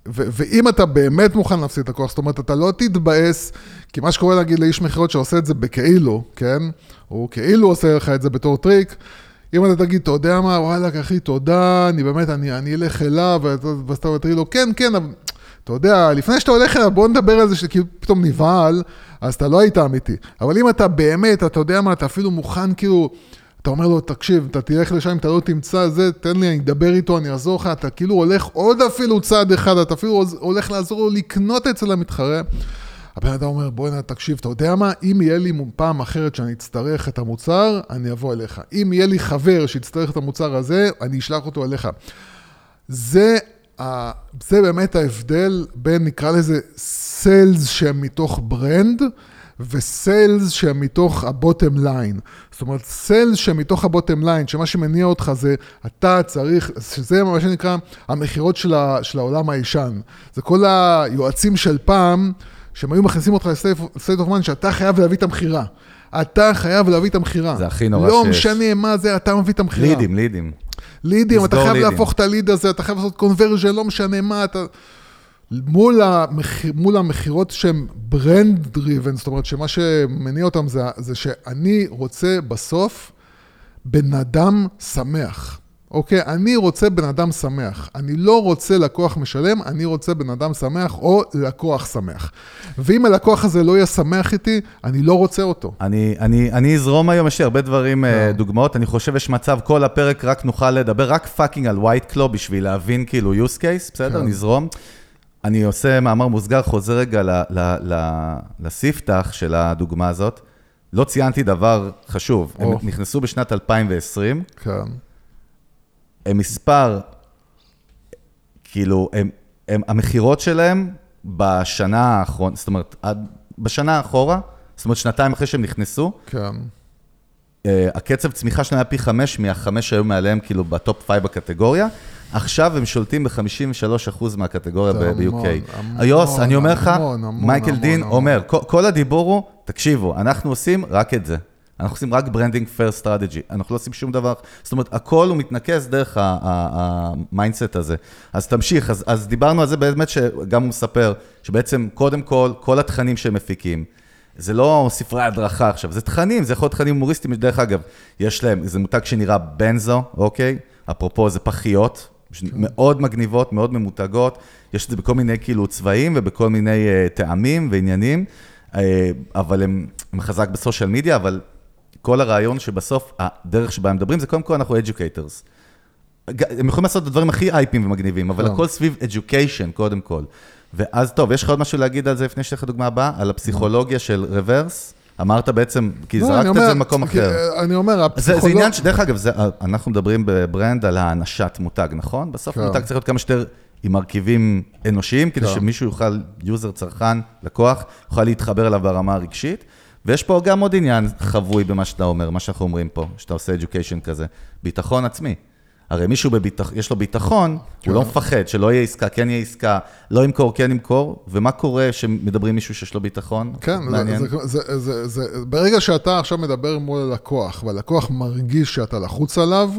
ו- ואם אתה באמת מוכן להפסיד את הכוח, זאת אומרת, אתה לא תתבאס, כי מה שקורה להגיד לאיש מכירות שעושה את זה בכאילו, כן? הוא כאילו עושה לך את זה בתור טריק. אם אתה תגיד, אתה יודע מה, וואלכ, אחי, תודה, אני באמת, אני, אני אלך אליו, ואז אתה תגיד לו, כן, כן, אתה יודע, לפני שאתה הולך אליו, בוא נדבר על זה שכאילו פתאום נבהל, אז אתה לא היית אמיתי. אבל אם אתה באמת, אתה יודע מה, אתה אפילו מוכן כאילו, אתה אומר לו, תקשיב, אתה תלך לשם, אם אתה לא תמצא זה, תן לי, אני אדבר איתו, אני אעזור לך, אתה כאילו הולך עוד אפילו צעד אחד, אתה אפילו הולך לעזור לו לקנות אצל המתחרה. הבן אדם אומר, בוא'נה, תקשיב, אתה יודע מה? אם יהיה לי פעם אחרת שאני אצטרך את המוצר, אני אבוא אליך. אם יהיה לי חבר שיצטרך את המוצר הזה, אני אשלח אותו אליך. זה, זה באמת ההבדל בין, נקרא לזה, סיילס שהם מתוך ברנד, ו sales שהם מתוך ה bottom line. זאת אומרת, sales שהם מתוך ה bottom line, שמה שמניע אותך זה, אתה צריך, שזה מה שנקרא המכירות של, ה, של העולם הישן. זה כל היועצים של פעם, שהם היו מכניסים אותך ל state of mind, שאתה חייב להביא את המכירה. אתה חייב להביא את המכירה. זה הכי נורא לא שיש. משנה מה זה, אתה מביא את המכירה. leadים, leadים. leadים, אתה חייב leadים. להפוך את ה lead הזה, אתה חייב לעשות conversion, לא משנה מה, אתה... מול, המח... מול המכירות שהן brand driven, זאת אומרת שמה שמניע אותם זה, זה שאני רוצה בסוף בן אדם שמח. אוקיי? אני רוצה בן אדם שמח. אני לא רוצה לקוח משלם, אני רוצה בן אדם שמח או לקוח שמח. ואם הלקוח הזה לא יהיה שמח איתי, אני לא רוצה אותו. אני, אני, אני אזרום היום, יש לי הרבה דברים, כן. אה, דוגמאות, אני חושב יש מצב, כל הפרק רק נוכל לדבר רק fucking על White Claw בשביל להבין כאילו use case, בסדר? כן. נזרום. אני עושה מאמר מוסגר, חוזר רגע ל- ל- ל- לספתח של הדוגמה הזאת. לא ציינתי דבר חשוב, הם או. נכנסו בשנת 2020, כן. הם מספר, כאילו, הם, הם, המכירות שלהם בשנה האחרונה, זאת אומרת, עד, בשנה אחורה, זאת אומרת, שנתיים אחרי שהם נכנסו, כן. uh, הקצב צמיחה שלהם היה פי חמש מהחמש שהיו מעליהם, כאילו, ב top five בקטגוריה. עכשיו הם שולטים ב-53% מהקטגוריה ב-UK. היוס, אני אומר לך, מייקל דין. אומר, כל הדיבור הוא, תקשיבו, אנחנו עושים רק את זה. אנחנו עושים רק ברנדינג פייר סטרטג'י, אנחנו לא עושים שום דבר, זאת אומרת, הכל הוא מתנקז דרך המיינדסט הזה. אז תמשיך, אז, אז דיברנו על זה באמת שגם הוא מספר, שבעצם קודם כל, כל התכנים שהם מפיקים, זה לא ספרי הדרכה עכשיו, זה תכנים, זה יכול להיות תכנים הומוריסטיים, דרך אגב, יש להם, זה מותג שנראה בנזו, אוקיי? אפרופו, זה פחיות, מאוד מגניבות, מאוד ממותגות, יש את זה בכל מיני כאילו צבעים ובכל מיני uh, טעמים ועניינים, uh, אבל הם, הם חזק בסושיאל מדיה, אבל כל הרעיון שבסוף, הדרך שבה הם מדברים, זה קודם כל אנחנו educators. הם יכולים לעשות את הדברים הכי אייפים ומגניבים, אבל כן. הכל סביב education, קודם כל. ואז טוב, יש לך עוד משהו להגיד על זה לפני שתהיה לך דוגמה הבאה? על הפסיכולוגיה של רוורס? אמרת בעצם, כי לא, זרקת אני את זה אומר- למקום כי- אחר. אני אומר, זה, הפסיכולוג... זה עניין שדרך אגב, זה, אנחנו מדברים ב brand על האנשת מותג, נכון? בסוף כן. מותג צריך להיות כמה שיותר עם מרכיבים אנושיים, כדי כן. שמישהו יוכל, user, צרכן, לקוח, יוכל להתחבר אליו ברמה הרגשית. ויש פה גם עוד עניין חבוי במה שאתה אומר, מה שאנחנו אומרים פה, שאתה עושה education כזה, ביטחון עצמי. הרי מישהו בביטח... יש לו ביטחון, הוא לא מפחד שלא יהיה עסקה, כן יהיה עסקה, לא ימכור, כן ימכור, ומה קורה שמדברים עם מישהו שיש לו ביטחון? כן, מעניין. זה, זה, זה, זה, זה, ברגע שאתה עכשיו מדבר מול הלקוח, והלקוח מרגיש שאתה לחוץ עליו,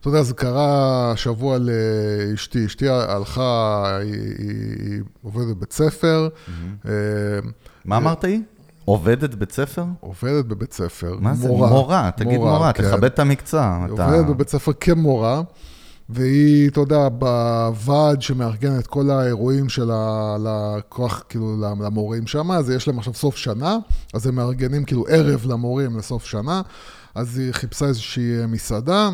אתה יודע, זה קרה שבוע לאשתי, אשתי הלכה, היא, היא, היא עובדת בבית ספר, אה, מה אמרת היא? עובדת בית ספר? עובדת בבית ספר, מה זה? מורה. מורה, תגיד מורה, כן. תכבד את המקצוע. היא אתה- עובדת בבית ספר כמורה, והיא, אתה יודע, בוועד שמארגן את כל האירועים של הלקוח, כאילו, למורים שם, אז יש להם עכשיו סוף שנה, אז הם מארגנים כאילו ערב למורים לסוף שנה, אז היא חיפשה איזושהי מסעדה.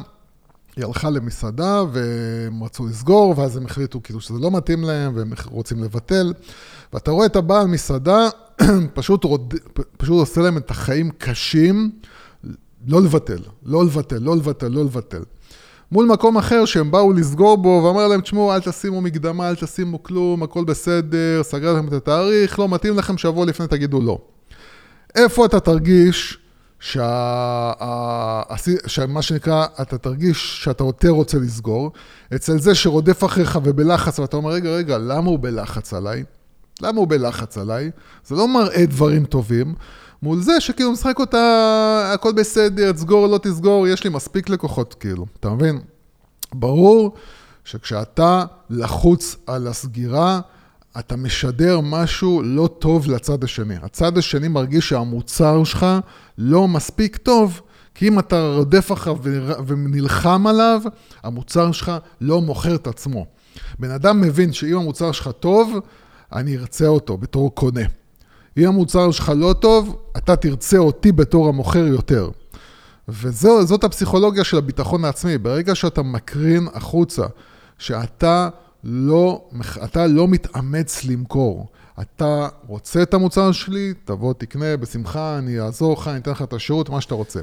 היא הלכה למסעדה והם רצו לסגור, ואז הם החליטו כאילו שזה לא מתאים להם והם רוצים לבטל. ואתה רואה את הבעל מסעדה, פשוט, רוד... פשוט עושה להם את החיים קשים, לא לבטל, לא לבטל, לא לבטל, לא לבטל. מול מקום אחר שהם באו לסגור בו, ואמר להם, תשמעו, אל תשימו מקדמה, אל תשימו כלום, הכל בסדר, סגר לכם את התאריך, לא מתאים לכם, שבוע לפני תגידו לא. איפה אתה תרגיש שמה שנקרא, אתה תרגיש שאתה יותר רוצה לסגור, אצל זה שרודף אחריך ובלחץ, ואתה אומר, רגע, רגע, למה הוא בלחץ עליי? למה הוא בלחץ עליי? זה לא מראה דברים טובים. מול זה שכאילו משחק אותה, הכל בסדר, תסגור, לא תסגור, יש לי מספיק לקוחות, כאילו, אתה מבין? ברור שכשאתה לחוץ על הסגירה, אתה משדר משהו לא טוב לצד השני. הצד השני מרגיש שהמוצר שלך לא מספיק טוב, כי אם אתה רודף אחריו ונלחם עליו, המוצר שלך לא מוכר את עצמו. בן אדם מבין שאם המוצר שלך טוב, אני ארצה אותו בתור קונה. אם המוצר שלך לא טוב, אתה תרצה אותי בתור המוכר יותר. וזאת הפסיכולוגיה של הביטחון העצמי. ברגע שאתה מקרין החוצה, שאתה לא, אתה לא מתאמץ למכור, אתה רוצה את המוצר שלי, תבוא, תקנה, בשמחה, אני אעזור לך, אני אתן לך את השירות, מה שאתה רוצה.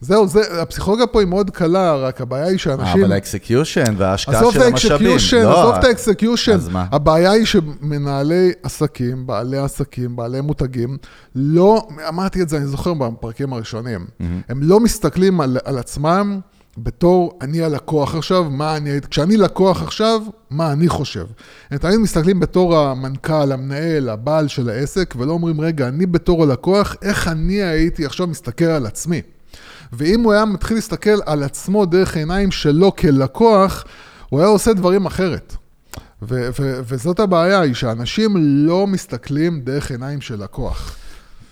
זהו, זה, הפסיכולוגיה פה היא מאוד קלה, רק הבעיה היא שאנשים... אבל ה execution וההשקעה של המשאבים. לא, עזוב את ה execution. אז מה? הבעיה היא שמנהלי עסקים, בעלי עסקים, בעלי מותגים, לא, אמרתי את זה, אני זוכר בפרקים הראשונים, הם לא מסתכלים על, על עצמם בתור אני הלקוח עכשיו, מה אני, כשאני לקוח עכשיו, מה אני חושב. הם תמיד מסתכלים בתור המנכ"ל, המנהל, הבעל של העסק, ולא אומרים, רגע, אני בתור הלקוח, איך אני הייתי עכשיו מסתכל על עצמי. ואם הוא היה מתחיל להסתכל על עצמו דרך עיניים שלו כלקוח, הוא היה עושה דברים אחרת. ו- ו- וזאת הבעיה, היא שאנשים לא מסתכלים דרך עיניים של לקוח.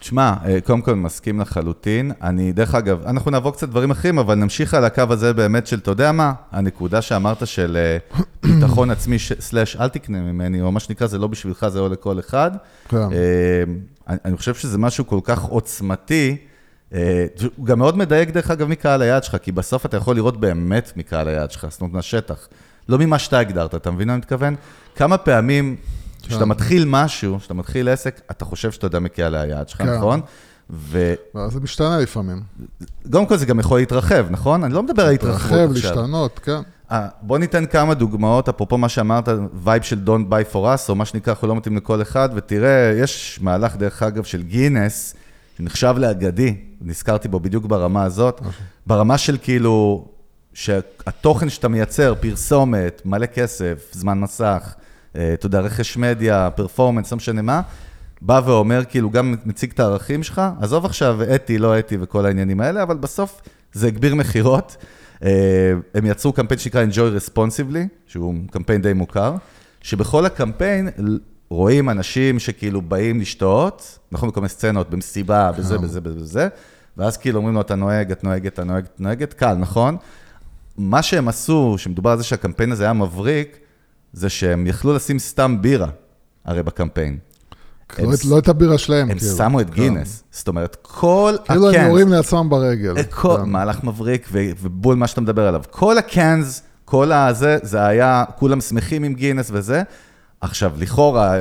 תשמע, אה, קודם כל מסכים לחלוטין. אני, דרך אגב, אנחנו נעבור קצת דברים אחרים, אבל נמשיך על הקו הזה באמת של, אתה יודע מה, הנקודה שאמרת של אה, ביטחון עצמי, סלאש, אל תקנה ממני, או מה שנקרא, זה לא בשבילך, זה או לכל אחד. כן. אה, אני, אני חושב שזה משהו כל כך עוצמתי. הוא גם מאוד מדייק, דרך אגב, מקהל היעד שלך, כי בסוף אתה יכול לראות באמת מקהל היעד שלך, זאת אומרת, מהשטח. לא ממה שאתה הגדרת, אתה מבין מה אני מתכוון? כמה פעמים, כשאתה כן. מתחיל משהו, כשאתה מתחיל עסק, אתה חושב שאתה יודע מגיע ליעד שלך, כן. נכון? ו... ואז זה משתנה לפעמים. קודם כל זה גם יכול להתרחב, נכון? אני לא מדבר על התרחבות להתרחב, עכשיו. להשתנות, כן. אה, בוא ניתן כמה דוגמאות, אפרופו מה שאמרת, וייב של Don't buy from us, או מה שנקרא, אנחנו לא מתאים לכל אחד, ותראה, יש מהלך, דרך אגב, של גינס, שנחשב לאגדי, נזכרתי בו בדיוק ברמה הזאת, ברמה של כאילו, שהתוכן שאתה מייצר, פרסומת, מלא כסף, זמן מסך, אתה יודע, רכש מדיה, performance, לא משנה מה, בא ואומר, כאילו, גם מציג את הערכים שלך, עזוב עכשיו אתי, לא אתי וכל העניינים האלה, אבל בסוף זה הגביר מכירות. אה, הם יצרו קמפיין שנקרא Enjoy Responsibly, שהוא קמפיין די מוכר, שבכל הקמפיין רואים אנשים שכאילו באים לשתות, נכון, בכל מיני סצנות, במסיבה, בזה, בזה, בזה, בזה, ואז כאילו אומרים לו, אתה נוהג, את נוהגת, אתה נוהגת, את נוהגת, קל, נכון? מה שהם עשו, שמדובר על זה שהקמפיין הזה היה מבריק, זה שהם יכלו לשים סתם בירה, הרי בקמפיין. הם לא את- לא את הבירה שלהם, הם כאילו. שמו את כן. גינס, זאת אומרת, כל כאילו הם הקאנס, יורים לעצמם ברגל. כל, כן. מהלך מבריק ו- ובול מה שאתה מדבר עליו. כל הקאנס, כל הזה, זה היה, כולם שמחים עם גינס וזה. עכשיו, לכאורה,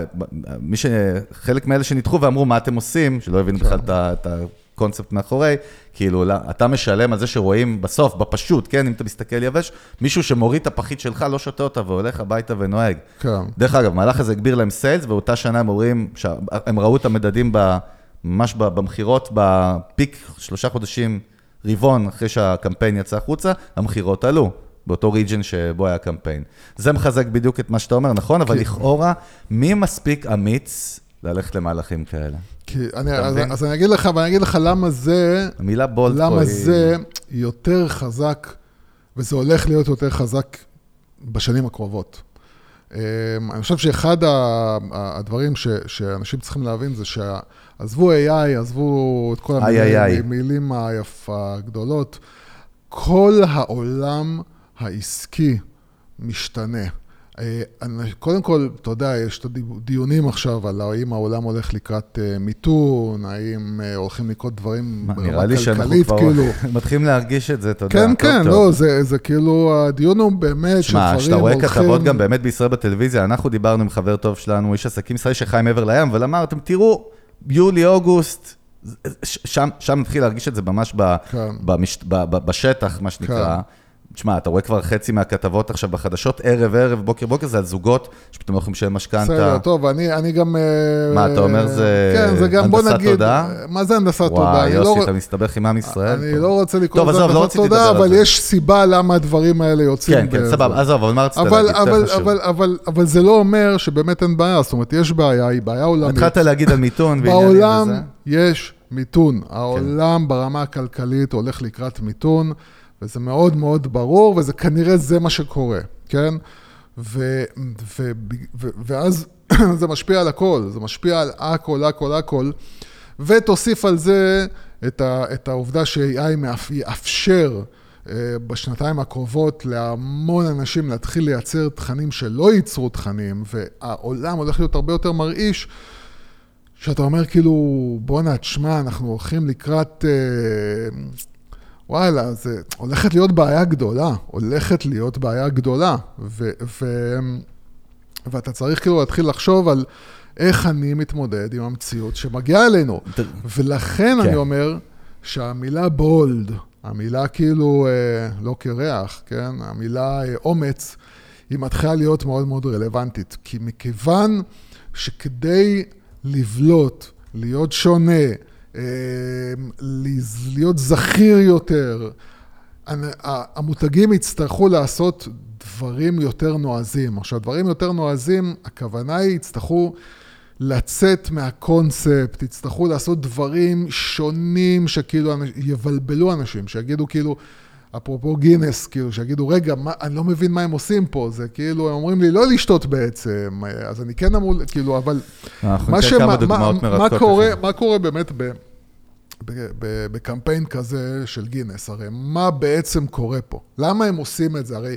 מי ש... חלק מאלה שנדחו ואמרו, מה אתם עושים? שלא הבינו בכלל את ה- את הקונספט מאחורי, כאילו, לא, אתה משלם על זה שרואים בסוף, בפשוט, כן, אם אתה מסתכל יבש, מישהו שמוריד את הפחית שלך, לא שותה אותה והולך הביתה ונוהג. כן. דרך אגב, המהלך הזה הגביר להם סיילס, ואותה שנה הם שה- הם ראו את המדדים ב, ממש במכירות, בפיק שלושה חודשים, רבעון אחרי שהקמפיין יצא החוצה, המכירות עלו. באותו ריג'ן שבו היה קמפיין. זה מחזק בדיוק את מה שאתה אומר, נכון? אבל לכאורה, מי מספיק אמיץ ללכת למהלכים כאלה? כי אני, אז? אז אני אגיד לך, ואני אגיד לך למה זה, המילה בולט פה למה היא... זה יותר חזק, וזה הולך להיות יותר חזק בשנים הקרובות. אמ, אני חושב שאחד הדברים ש, שאנשים צריכים להבין זה שעזבו AI, עזבו את כל איי. המילים היפה הגדולות, כל העולם העסקי משתנה. אה, קודם כל, אתה יודע, יש את הדיונים עכשיו על האם העולם הולך לקראת אה, מיתון, האם אה, הולכים לקרות דברים מה, ברמה נראה לי שאנחנו כלכלית, כבר כאילו. מתחילים להרגיש את זה, אתה יודע. כן, כן. לא, זה, זה כאילו, הדיון הוא באמת שמע, שדברים כשאתה רואה הולכים... כתבות גם באמת בישראל בטלוויזיה, אנחנו דיברנו עם חבר טוב שלנו, איש עסקים ישראלי שחי מעבר לים, אבל אמר, אתם תראו, יולי, אוגוסט, שם, שם נתחיל להרגיש את זה ממש ב, כן. במש, ב, ב, בשטח, מה שנקרא. תשמע, אתה רואה כבר חצי מהכתבות עכשיו בחדשות, ערב, ערב, בוקר, בוקר, זה על זוגות שפתאום לא יכולים לשלם משכנתה. בסדר, טוב, אני, אני גם... אה, מה, אתה אומר זה כן, זה גם, הנדסת נגיד... תודעה? מה זה הנדסת תודעה? וואי, אני יוסי, לא- אתה מסתבך עם עם ישראל. אני פה. לא רוצה לקרוא טוב, לזה לא הנדסת לדבר תודעה, אבל. יש סיבה למה הדברים האלה יוצאים. כן, כן. סבבה, עזוב, אבל מה רצית אבל, להגיד? אבל. אבל, אבל, אבל זה לא אומר שבאמת אין בעיה, זאת אומרת, יש בעיה, היא בעיה עולמית. התחלת להגיד על מיתון ועניינים בעולם וזה. יש מיתון. העולם ברמה הכלכלית הולך לקראת מיתון, וזה מאוד מאוד ברור, וזה כנראה זה מה שקורה, כן? ו, ו, ו, ואז זה משפיע על הכל, זה משפיע על הכל, הכל, הכל, ותוסיף על זה את, ה, את העובדה ש-AI יאפשר אה, בשנתיים הקרובות להמון אנשים להתחיל לייצר תכנים שלא ייצרו תכנים, והעולם הולך להיות הרבה יותר מרעיש. שאתה אומר כאילו, בואנה, תשמע, אנחנו הולכים לקראת... אה, וואלה, זה הולכת להיות בעיה גדולה, הולכת להיות בעיה גדולה. ו, ו, ואתה צריך כאילו להתחיל לחשוב על איך אני מתמודד עם המציאות שמגיעה אלינו. ולכן כן. אני אומר שהמילה בולד, המילה כאילו, אה, לא קרח, כן? המילה אה, אומץ, היא מתחילה להיות מאוד מאוד רלוונטית. כי מכיוון שכדי לבלוט, להיות שונה, להיות זכיר יותר, המותגים יצטרכו לעשות דברים יותר נועזים. עכשיו, דברים יותר נועזים, הכוונה היא, יצטרכו לצאת מהקונספט, יצטרכו לעשות דברים שונים שכאילו יבלבלו אנשים, שיגידו כאילו, אפרופו גינס, כאילו, שיגידו, רגע, מה, אני לא מבין מה הם עושים פה, זה כאילו, הם אומרים לי לא לשתות בעצם, אז אני כן אמור, כאילו, אבל... אנחנו מה שמה- מה- מה. קורה. מה קורה באמת ב, ב, ב, בקמפיין כזה של גינס? הרי מה בעצם קורה פה? למה הם עושים את זה? הרי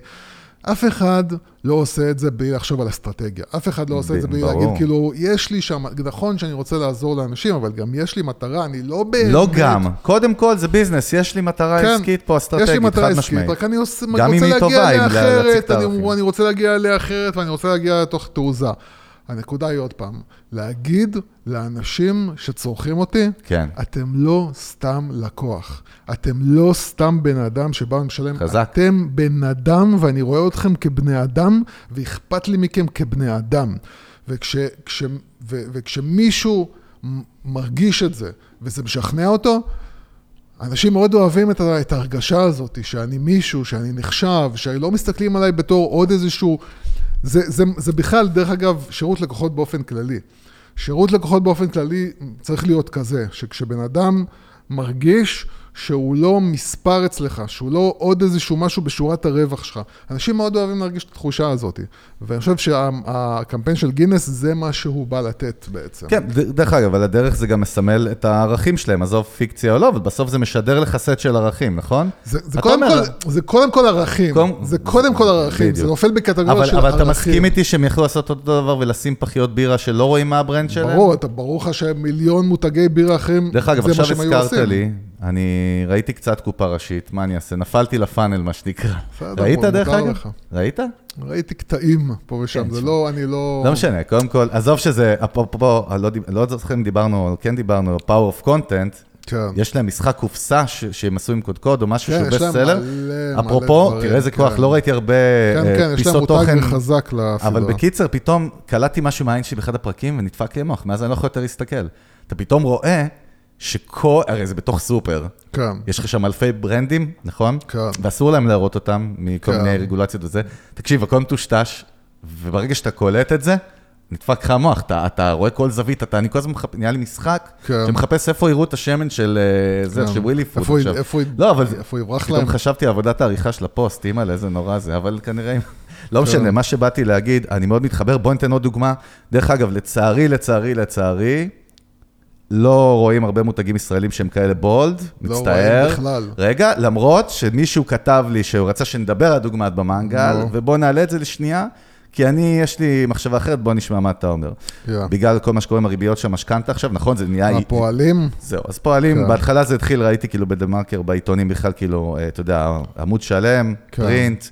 אף אחד לא עושה את זה בלי לחשוב על אסטרטגיה. אף אחד לא עושה את זה בלי ברור. להגיד, כאילו, יש לי שם, נכון שאני רוצה לעזור לאנשים, אבל גם יש לי מטרה, אני לא באמת... לא גם, קודם כל זה ביזנס, יש לי מטרה כן, עסקית פה, יש לי אסטרטגית, מטרה חד עסקית, משמעית. רק אני אם רוצה להגיע אליה להציג אחרת, הערכים. אני, אני רוצה להגיע אליה אחרת, ואני רוצה להגיע אליה תוך תעוזה. הנקודה היא עוד פעם, להגיד לאנשים שצורכים אותי, כן. אתם לא סתם לקוח. אתם לא סתם בן אדם שבא ומשלם. חזק. אתם בן אדם, ואני רואה אתכם כבני אדם, ואכפת לי מכם כבני אדם. וכש, כש, ו, וכשמישהו מרגיש את זה, וזה משכנע אותו, אנשים מאוד אוהבים את, את ההרגשה הזאת, שאני מישהו, שאני נחשב, שלא מסתכלים עליי בתור עוד איזשהו... זה, זה, זה בכלל, דרך אגב, שירות לקוחות באופן כללי. שירות לקוחות באופן כללי צריך להיות כזה, שכשבן אדם מרגיש שהוא לא מספר אצלך, שהוא לא עוד איזשהו משהו בשורת הרווח שלך. אנשים מאוד אוהבים להרגיש את התחושה הזאת. ואני חושב שהקמפיין של גינס זה מה שהוא בא לתת בעצם. כן, דרך אגב, על הדרך זה גם מסמל את הערכים שלהם, עזוב פיקציה או לא, אבל בסוף זה משדר לך סט של ערכים, נכון? זה, זה, קודם אומר- כל, זה קודם כל ערכים, קודם- זה קודם כל ערכים, בדיוק. זה נופל בקטגוריה אבל, של אבל ערכים. אתה מסכים איתי שהם יכלו לעשות אותו דבר ולשים פחיות בירה שלא רואים מה ה brand שלהם? ברור, אתה ברור לך שמיליון מותגי בירה אחרים, דרך אגב, זה מה עכשיו שהם היו הזכרת. לי, אני ראיתי קצת קופה ראשית, מה אני אעשה? נפלתי ל funnel, מה שנקרא. בסדר, ראית דרך אגב? ראית? ראיתי קטעים פה ושם, כן, זה. לא, אני לא... לא משנה, קודם כל, עזוב שזה, אפרופו, לא לא זוכר אם דיברנו, או כן דיברנו, power of content, כן. יש להם משחק קופסה ש- שהם עשו עם קודקוד או משהו כן, שהוא יש להם best seller. מלא, מלא אפרופו, דברים, תראה איזה כן. כוח, לא ראיתי הרבה כן, אה, כן, יש להם פיסות מותג תוכן. חזק לסדרה. אבל בקיצר, פתאום קלטתי משהו מהעין שלי באחד הפרקים ונדפק לי המוח, מאז אני לא יכול יותר להסתכל. אתה פתאום רואה שכל, הרי זה בתוך סופר, כן. יש לך שם אלפי ברנדים, נכון? כן. ואסור להם להראות אותם מכל כן. מיני רגולציות וזה. תקשיב, הכל מטושטש, וברגע שאתה קולט את זה, נדפק לך המוח, אתה, אתה רואה כל זווית, אתה, אני כל הזמן מחפש, נהיה לי משחק, כן. שמחפש איפה יראו את השמן של אה, זה, כן. של ווילי פוד איפה- עכשיו. איפה- לא, אבל איפה יברח פתאום להם? חשבתי על עבודת העריכה של הפוסט, אימא'לה, איזה נורא זה, אבל כנראה... לא כן. משנה, מה שבאתי להגיד, אני מאוד מתחבר, בוא ניתן עוד דוגמה. דרך אגב, לצערי, לצערי, לצערי, לא רואים הרבה מותגים ישראלים שהם כאלה bold, לא מצטער. רואים בכלל. רגע, למרות שמישהו כתב לי שהוא רצה שנדבר על דוגמת במנגל, נו. ובוא נעלה את זה לשנייה, כי אני, יש לי מחשבה אחרת, בוא נשמע מה אתה אומר. יא. בגלל כל מה שקורה עם הריביות של המשכנתה עכשיו, נכון, זה נהיה... הפועלים, זהו, אז פועלים, כן. בהתחלה זה התחיל, ראיתי כאילו בדה-מרקר, בעיתונים בכלל, כאילו, אה, אתה יודע, עמוד שלם, כן. פרינט,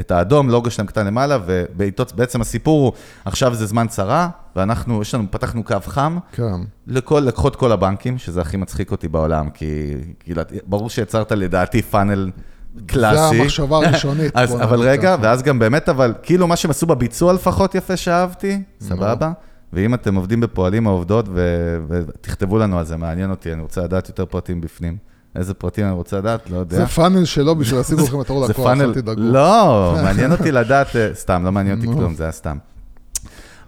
את האדום, לוגו שלהם קטן למעלה, ובעיתות, בעצם הסיפור הוא, עכשיו זה זמן צרה, ואנחנו, יש לנו, פתחנו קו חם, כן. לכל, לקוחות כל הבנקים, שזה הכי מצחיק אותי בעולם, כי כאילו, ברור שיצרת לדעתי פאנל קלאסי. זה המחשבה הראשונית. אז, אבל רגע, ככה. ואז גם באמת, אבל כאילו מה שהם עשו בביצוע לפחות יפה שאהבתי, סבבה? ואם אתם עובדים בפועלים או עובדות, ו- ותכתבו לנו על זה, מעניין אותי, אני רוצה לדעת יותר פרטים בפנים. איזה פרטים אני רוצה לדעת? לא יודע. זה פאנל שלו בשביל לשים אתכם בתור זה לקוח, אל תדאגו. לא, מעניין אותי לדעת, אה, סתם, לא מעניין אותי. כלום, זה היה סתם.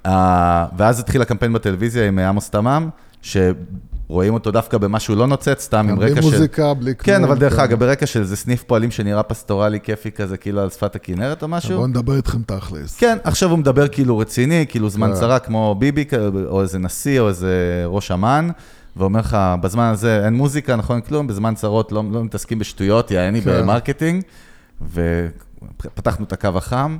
אה, ואז התחיל הקמפיין בטלוויזיה עם עמוס תמם, שרואים אותו דווקא במשהו לא נוצץ, סתם עם בלי רקע של... מוזיקה, בלי כלום. כן, אבל דרך כן. אגב, ברקע של איזה סניף פועלים שנראה פסטורלי, כיפי כזה, כאילו על שפת הכנרת או משהו. בואו נדבר איתכם תכלס. כן, עכשיו הוא מדבר כאילו רציני, כאילו זמן כן. צרה כמו ביבי, או איזה נשיא, או איזה ראש אמ"ן, ואומר לך, בזמן הזה אין מוזיקה, נכון, כלום, בזמן צרות לא, לא מתעסקים בשטויות, יעני כן. ב marketing, ופתחנו את הקו החם.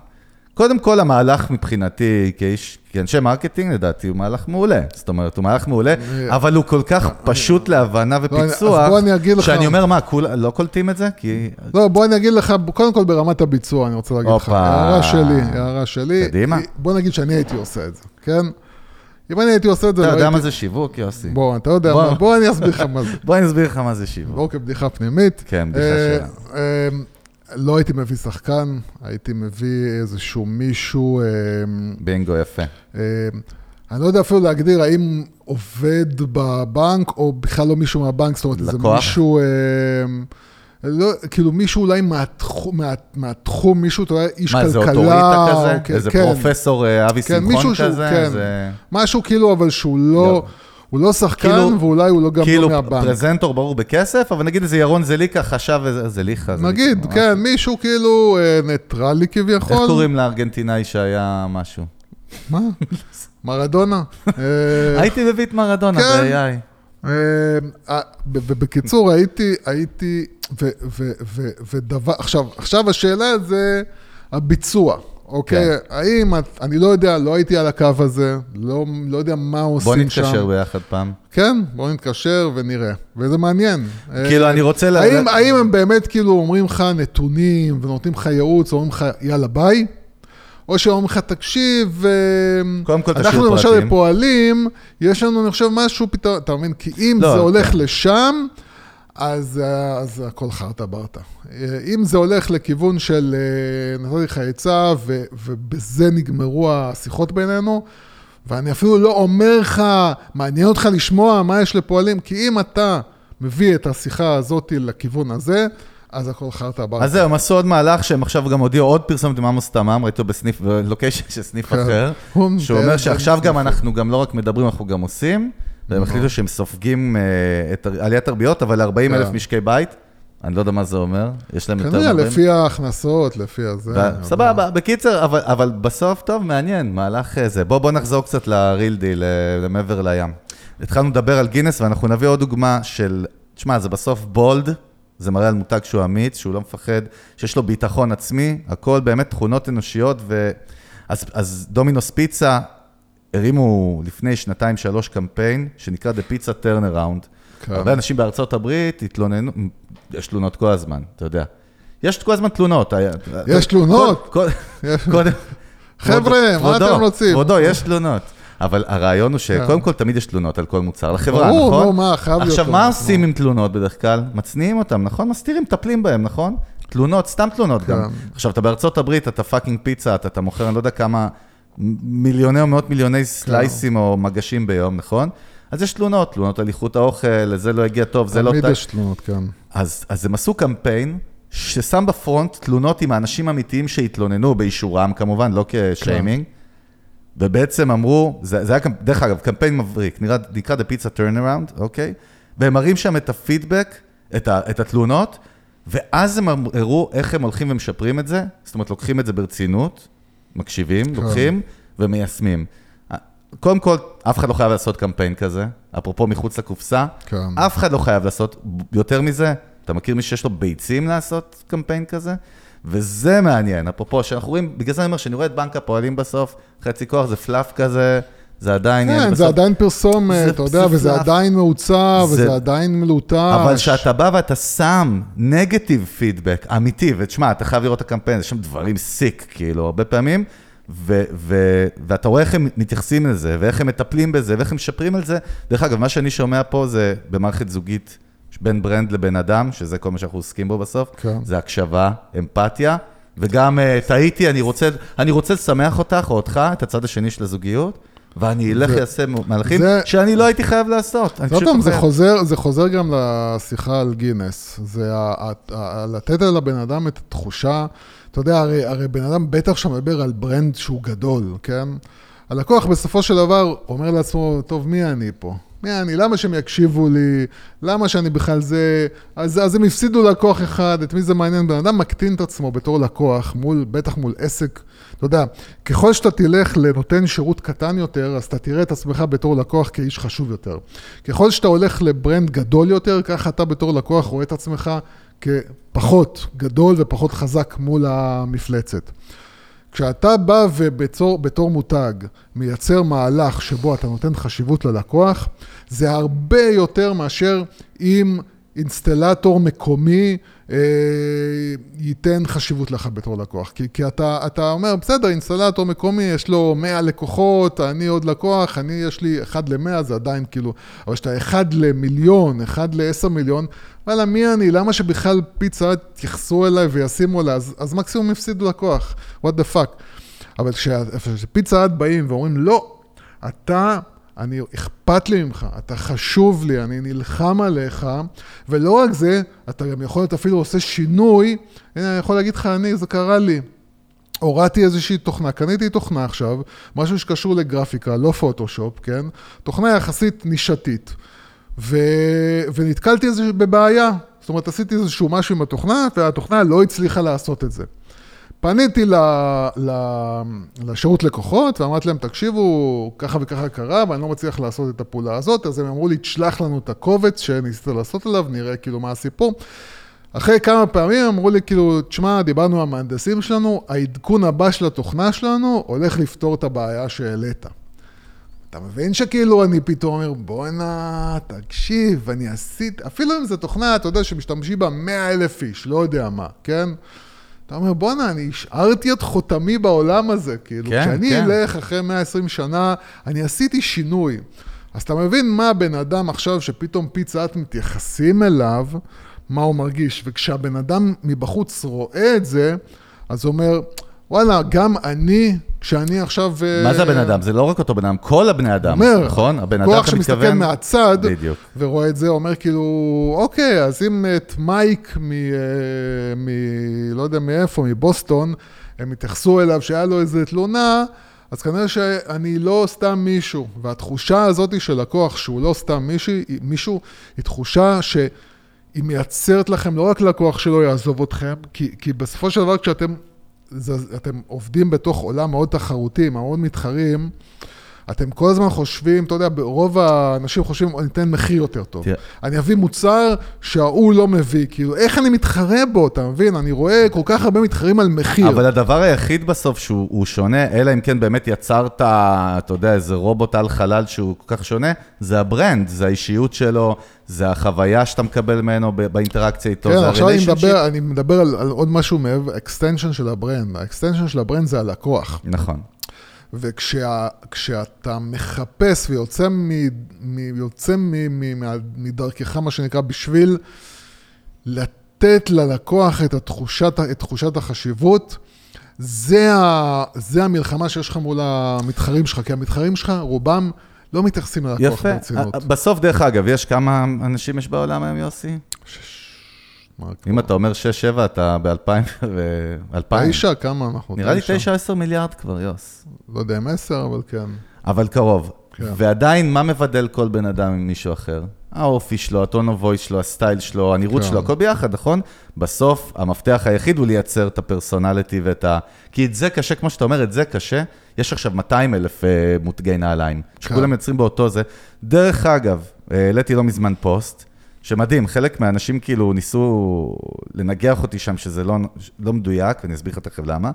קודם כל, המהלך מבחינתי, כאיש, כאנשי marketing, לדעתי, הוא מהלך מעולה. זאת אומרת, הוא מהלך מעולה, אבל הוא כל כך פשוט להבנה לא, ופיצוח, אז בוא אני אגיד לך- שאני אומר, מה, כול, לא קולטים את זה? כי... לא, בוא אני אגיד לך, קודם כל ברמת הביצוע, אני רוצה להגיד לך, הופה. הערה שלי, הערה שלי. קדימה. בוא נגיד שאני הייתי עושה את זה, כן? אם אני הייתי עושה את זה, אתה לא יודע. מה זה שיווק, יוסי? בוא, אתה יודע. מה, בוא אני אסביר לך מה זה. בוא אני אסביר לך מה זה שיווק. בואו כבדיחה פנימית. כן, בדיחה אה, שלה. אה, לא הייתי מביא שחקן, הייתי מביא איזשהו מישהו, אה, בינגו, יפה. אני לא יודע אפילו להגדיר האם עובד בבנק, או בכלל לא מישהו מהבנק, זאת אומרת, זה לקוח? מישהו, אה, לא, כאילו מישהו אולי מהתחום, מה, מהתחום, מישהו, אתה יודע, איש מה, כלכלה. זה אוטוריטה כזה? כן, איזה כן, פרופסור אה, אבי כן, שמחון מישהו שהוא, כזה? כן, זה- משהו כאילו, אבל שהוא לא, לא. הוא לא שחקן, כאילו- ואולי הוא לא גם כאילו לא מהבנק. פרזנטור ברור בכסף, אבל נגיד איזה ירון זליקה חשב איזה זליכה. זליקה, נגיד, ממש. כן, מישהו כאילו אה, ניטרלי כביכול. איך קוראים לארגנטינאי שהיה משהו? מה? מרדונה? אה, הייתי מביא את מרדונה כן. ב-AI. אה, אה, ובקיצור, הייתי, הייתי, ודבר, עכשיו, עכשיו השאלה זה, הביצוע, אוקיי? כן. האם, את- אני לא יודע, לא הייתי על הקו הזה, לא, לא יודע מה עושים בוא שם. נתקשר ביחד פעם. כן, בואו נתקשר ונראה. וזה מעניין. כאילו, אני רוצה ל- האם, האם הם באמת כאילו אומרים לך נתונים ונותנים לך ייעוץ, אומרים לך יאללה ביי? או שאומרים לך, תקשיב, אה, קודם כל, אנחנו למשל פרטים." בפועלים, יש לנו, אני חושב, משהו פתאום, אתה מבין? כי אם לא, זה הולך כן. לשם, אז, אה, אז הכל חרטה ברטה. אה, אם זה הולך לכיוון של אה, נתתי לך עצה, ו- ובזה נגמרו השיחות בינינו, ואני אפילו לא אומר לך, מעניין אותך לשמוע מה יש לפועלים, כי אם אתה מביא את השיחה הזאת לכיוון הזה, אז הכל חרטה ברטה. אז זהו, הם עשו עוד מהלך שהם עכשיו גם הודיעו עוד פרסומת עם עמוס תמם, ראיתי אותו בסניף, בלוקיישן של סניף כן. אחר, הוא שהוא אומר שעכשיו גם. אנחנו גם לא רק מדברים, אנחנו גם עושים, והם החליטו שהם סופגים אה, את עליית הריביות, אבל 40 אלף כן. משקי בית, אני לא יודע מה זה אומר, יש להם יותר כנראה, מ-40. לפי ההכנסות, לפי הזה. סבבה, בקיצר, אבל, אבל בסוף, טוב, מעניין, מהלך איזה. בוא, בוא נחזור קצת ל real deal, אה, למעבר לים. התחלנו לדבר על גינס, ואנחנו נביא עוד דוגמה של, תשמע, זה בסוף bold, זה מראה על מותג שהוא אמיץ, שהוא לא מפחד, שיש לו ביטחון עצמי, הכל באמת תכונות אנושיות, ו... אז, אז דומינוס פיצה הרימו לפני שנתיים, שלוש קמפיין, שנקרא The Pizza Turnaround. כן. הרבה אנשים בארצות הברית התלוננו, יש תלונות כל הזמן, אתה יודע. יש כל הזמן תלונות. יש תלונות? כל- יש- קודם... חבר'ה, מה אתם רוצים? כבודו, יש תלונות. אבל הרעיון הוא שקודם כל תמיד יש תלונות על כל מוצר לחברה, ברור, נכון? נו, מה, חייב להיות עכשיו, תלונות, מה נו. עושים עם תלונות בדרך כלל? מצניעים אותם, נכון? מסתירים, מטפלים בהם, נכון? תלונות, סתם תלונות גם. כן. עכשיו, אתה בארצות הברית, אתה fucking פיצה, אתה מוכר, אני לא יודע כמה, מיליוני או מאות מיליוני סלייסים או מגשים ביום, נכון? אז יש תלונות, תלונות על איכות האוכל, זה לא הגיע טוב, זה לא... תמיד. יש תלונות, כן. אז, אז הם עשו קמפיין ששם ב front תלונות עם האנשים אמיתיים שהתלוננו, באישורם כמובן, לא כשיימינג, ובעצם אמרו, זה, זה היה, דרך אגב, קמפיין מבריק, נקרא, נקרא The Pizza Turnaround, אוקיי? והם מראים שם את הפידבק, את, ה, את התלונות, ואז הם הראו איך הם הולכים ומשפרים את זה, זאת אומרת, לוקחים את זה ברצינות, מקשיבים, כן. לוקחים ומיישמים. קודם כל, אף אחד לא חייב לעשות קמפיין כזה, אפרופו מחוץ לקופסה, כן. אף אחד לא חייב לעשות יותר מזה. אתה מכיר מי שיש לו ביצים לעשות קמפיין כזה? וזה מעניין, אפרופו, שאנחנו רואים, בגלל זה אני אומר, שאני רואה את בנק הפועלים בסוף, חצי כוח זה פלאף כזה, זה עדיין... כן, בסוף- זה עדיין פרסומת, זה אתה יודע, וזה פלאף. עדיין מעוצב, זה- וזה עדיין מלוטש. אבל כשאתה בא ואתה שם נגטיב פידבק אמיתי, ותשמע, אתה חייב לראות את הקמפיין, יש שם דברים סיק, כאילו, הרבה פעמים, ו- ו- ואתה רואה איך הם מתייחסים לזה, ואיך הם מטפלים בזה, ואיך הם משפרים על זה. דרך אגב, מה שאני שומע פה זה במערכת זוגית בין ברנד לבן אדם, שזה כל מה שאנחנו עוסקים בו בסוף, כן. זה הקשבה, אמפתיה, וגם אה, טעיתי, אני רוצה, אני רוצה לשמח אותך או אותך, את הצד השני של הזוגיות, ואני אלך זה- ויעשה מהלכים זה- שאני לא הייתי חייב לעשות. עוד פעם, זה. חוזר, זה חוזר גם לשיחה על גינס. זה לתת לבן אדם את התחושה, אתה יודע, הרי, הרי בן אדם בטח שמדבר על ברנד שהוא גדול, כן? הלקוח בסופו של דבר אומר לעצמו, טוב, מי אני פה? מי אני? למה שהם יקשיבו לי? למה שאני בכלל זה... אז, אז הם הפסידו לקוח אחד, את מי זה מעניין? בן אדם מקטין את עצמו בתור לקוח, מול, בטח מול עסק. אתה יודע, ככל שאתה תלך לנותן שירות קטן יותר, אז אתה תראה את עצמך בתור לקוח כאיש חשוב יותר. ככל שאתה הולך לברנד גדול יותר, ככה אתה בתור לקוח רואה את עצמך כפחות גדול ופחות חזק מול המפלצת. כשאתה בא ובתור בתור מותג מייצר מהלך שבו אתה נותן חשיבות ללקוח, זה הרבה יותר מאשר אם אינסטלטור מקומי ייתן חשיבות לך בתור לקוח. כי, כי אתה, אתה אומר, בסדר, אינסטלטור מקומי, יש לו 100 לקוחות, אני עוד לקוח, אני, יש לי 1 ל-100, זה עדיין כאילו, אבל כשאתה 1 למיליון, 1 ל-10 מיליון, וואלה, מי אני? למה שבכלל פיצה יתייחסו אליי וישימו אליי? אז, אז מקסימום הפסידו לקוח, what the fuck. אבל כשפיצה עד באים ואומרים, לא, אתה, אני, אכפת לי ממך, אתה חשוב לי, אני נלחם עליך, ולא רק זה, אתה גם יכול להיות אפילו עושה שינוי, הנה, אני יכול להגיד לך, אני, זה קרה לי. הורדתי איזושהי תוכנה, קניתי תוכנה עכשיו, משהו שקשור לגרפיקה, לא פוטושופ, כן? תוכנה יחסית נישתית. ו... ונתקלתי. בבעיה. זאת אומרת, עשיתי איזשהו משהו עם התוכנה, והתוכנה לא הצליחה לעשות את זה. פניתי ל... ל... לשירות לקוחות, ואמרתי להם, תקשיבו, ככה וככה קרה, ואני לא מצליח לעשות את הפעולה הזאת, אז הם אמרו לי, תשלח לנו את הקובץ שניסית לעשות עליו, נראה כאילו מה הסיפור. אחרי כמה פעמים אמרו לי, כאילו, תשמע, דיברנו עם המהנדסים שלנו, העדכון הבא של התוכנה שלנו הולך לפתור את הבעיה שהעלית. אתה מבין שכאילו אני פתאום אומר, בואנה, תקשיב, אני עשיתי, אפילו אם זו תוכנה, אתה יודע, שמשתמשים בה 100 אלף איש, לא יודע מה, כן? אתה אומר, בואנה, אני השארתי את חותמי בעולם הזה, כאילו, כן, כשאני כן. אלך אחרי 120 שנה, אני עשיתי שינוי. אז אתה מבין מה הבן אדם עכשיו, שפתאום פיצה את מתייחסים אליו, מה הוא מרגיש. וכשהבן אדם מבחוץ רואה את זה, אז הוא אומר, וואלה, גם אני, כשאני עכשיו... מה זה אה, הבן אדם? זה לא רק אותו בן אדם, כל הבני אדם, אומר, נכון? הבן אדם, כוח אתה שמסתכל מתכוון... מהצד, בדיוק. ורואה את זה, אומר כאילו, אוקיי, אז אם את מייק מ... אה, מ... לא יודע מאיפה, מבוסטון, הם התייחסו אליו שהיה לו איזו תלונה, אז כנראה שאני לא סתם מישהו. והתחושה הזאת של לקוח שהוא לא סתם מישהו, מישהו היא תחושה שהיא מייצרת לכם, לא רק לקוח שלא יעזוב אתכם, כי, כי בסופו של דבר כשאתם זה, אתם עובדים בתוך עולם מאוד תחרותי, מאוד מתחרים, אתם כל הזמן חושבים, אתה יודע, רוב האנשים חושבים, אני אתן מחיר יותר טוב. תראה. אני אביא מוצר שההוא לא מביא, כאילו, איך אני מתחרה בו, אתה מבין? אני רואה כל כך הרבה מתחרים על מחיר. אבל הדבר היחיד בסוף שהוא הוא שונה, אלא אם כן באמת יצרת, אתה יודע, איזה רובוט על חלל שהוא כל כך שונה, זה ה brand, זה האישיות שלו, זה החוויה שאתה מקבל ממנו באינטראקציה איתו, כן, זה עכשיו אני. מדבר, אני מדבר על, על עוד משהו מעבר, extension של ה brand. ה extension של ה brand זה הלקוח. נכון. וכשאתה מחפש ויוצא מ, מ, יוצא מ, מ, מה- מדרכך, מה שנקרא, בשביל לתת ללקוח את, התחושת, את תחושת החשיבות, זה, ה, זה המלחמה שיש לך מול המתחרים שלך, כי המתחרים שלך, רובם לא מתייחסים ללקוח יפה. ברצינות. בסוף, דרך אגב, יש כמה אנשים יש בעולם היום, יוסי? מה, אם אתה אומר 6-7, אתה ב-2000 ו... תשע, כמה אנחנו? נראה לי תשע. 9-10 מיליארד כבר, יוס. לא יודע אם עשר, אבל כן. אבל קרוב. כן. ועדיין, מה מבדל כל בן אדם עם מישהו אחר? האופי שלו, הטון הוויס שלו, הסטייל שלו, הנראות כן. שלו, הכל ביחד, נכון? בסוף, המפתח היחיד הוא לייצר את הפרסונליטי ואת ה... כי את זה קשה, כמו שאתה אומר, את זה קשה. יש עכשיו 200 אלף אה, מותגי נעליים, שכולם יוצרים באותו זה. דרך אגב, אה, העליתי לא מזמן פוסט, שמדהים, חלק מהאנשים כאילו ניסו לנגח אותי שם, שזה לא, לא מדויק, ואני אסביר לך תכף למה.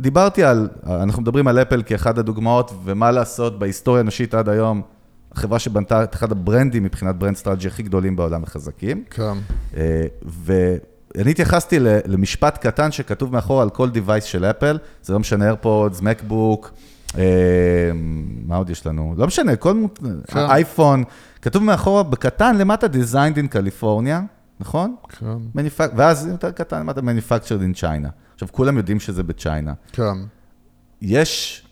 דיברתי על, אנחנו מדברים על אפל כאחד הדוגמאות, ומה לעשות בהיסטוריה האנושית עד היום, החברה שבנתה את אחד הברנדים מבחינת brand strategy הכי גדולים בעולם וחזקים. כן. אה, ואני התייחסתי למשפט קטן שכתוב מאחור על כל device של אפל, זה לא משנה איירפודס, מקבוק, אה, מה עוד יש לנו? לא משנה, כל מות- כן. כתוב מאחורה בקטן למטה designed in California, נכון? כן, Manufactured- ואז יותר קטן למטה manufactured in China. עכשיו, כולם יודעים שזה ב China. כן. יש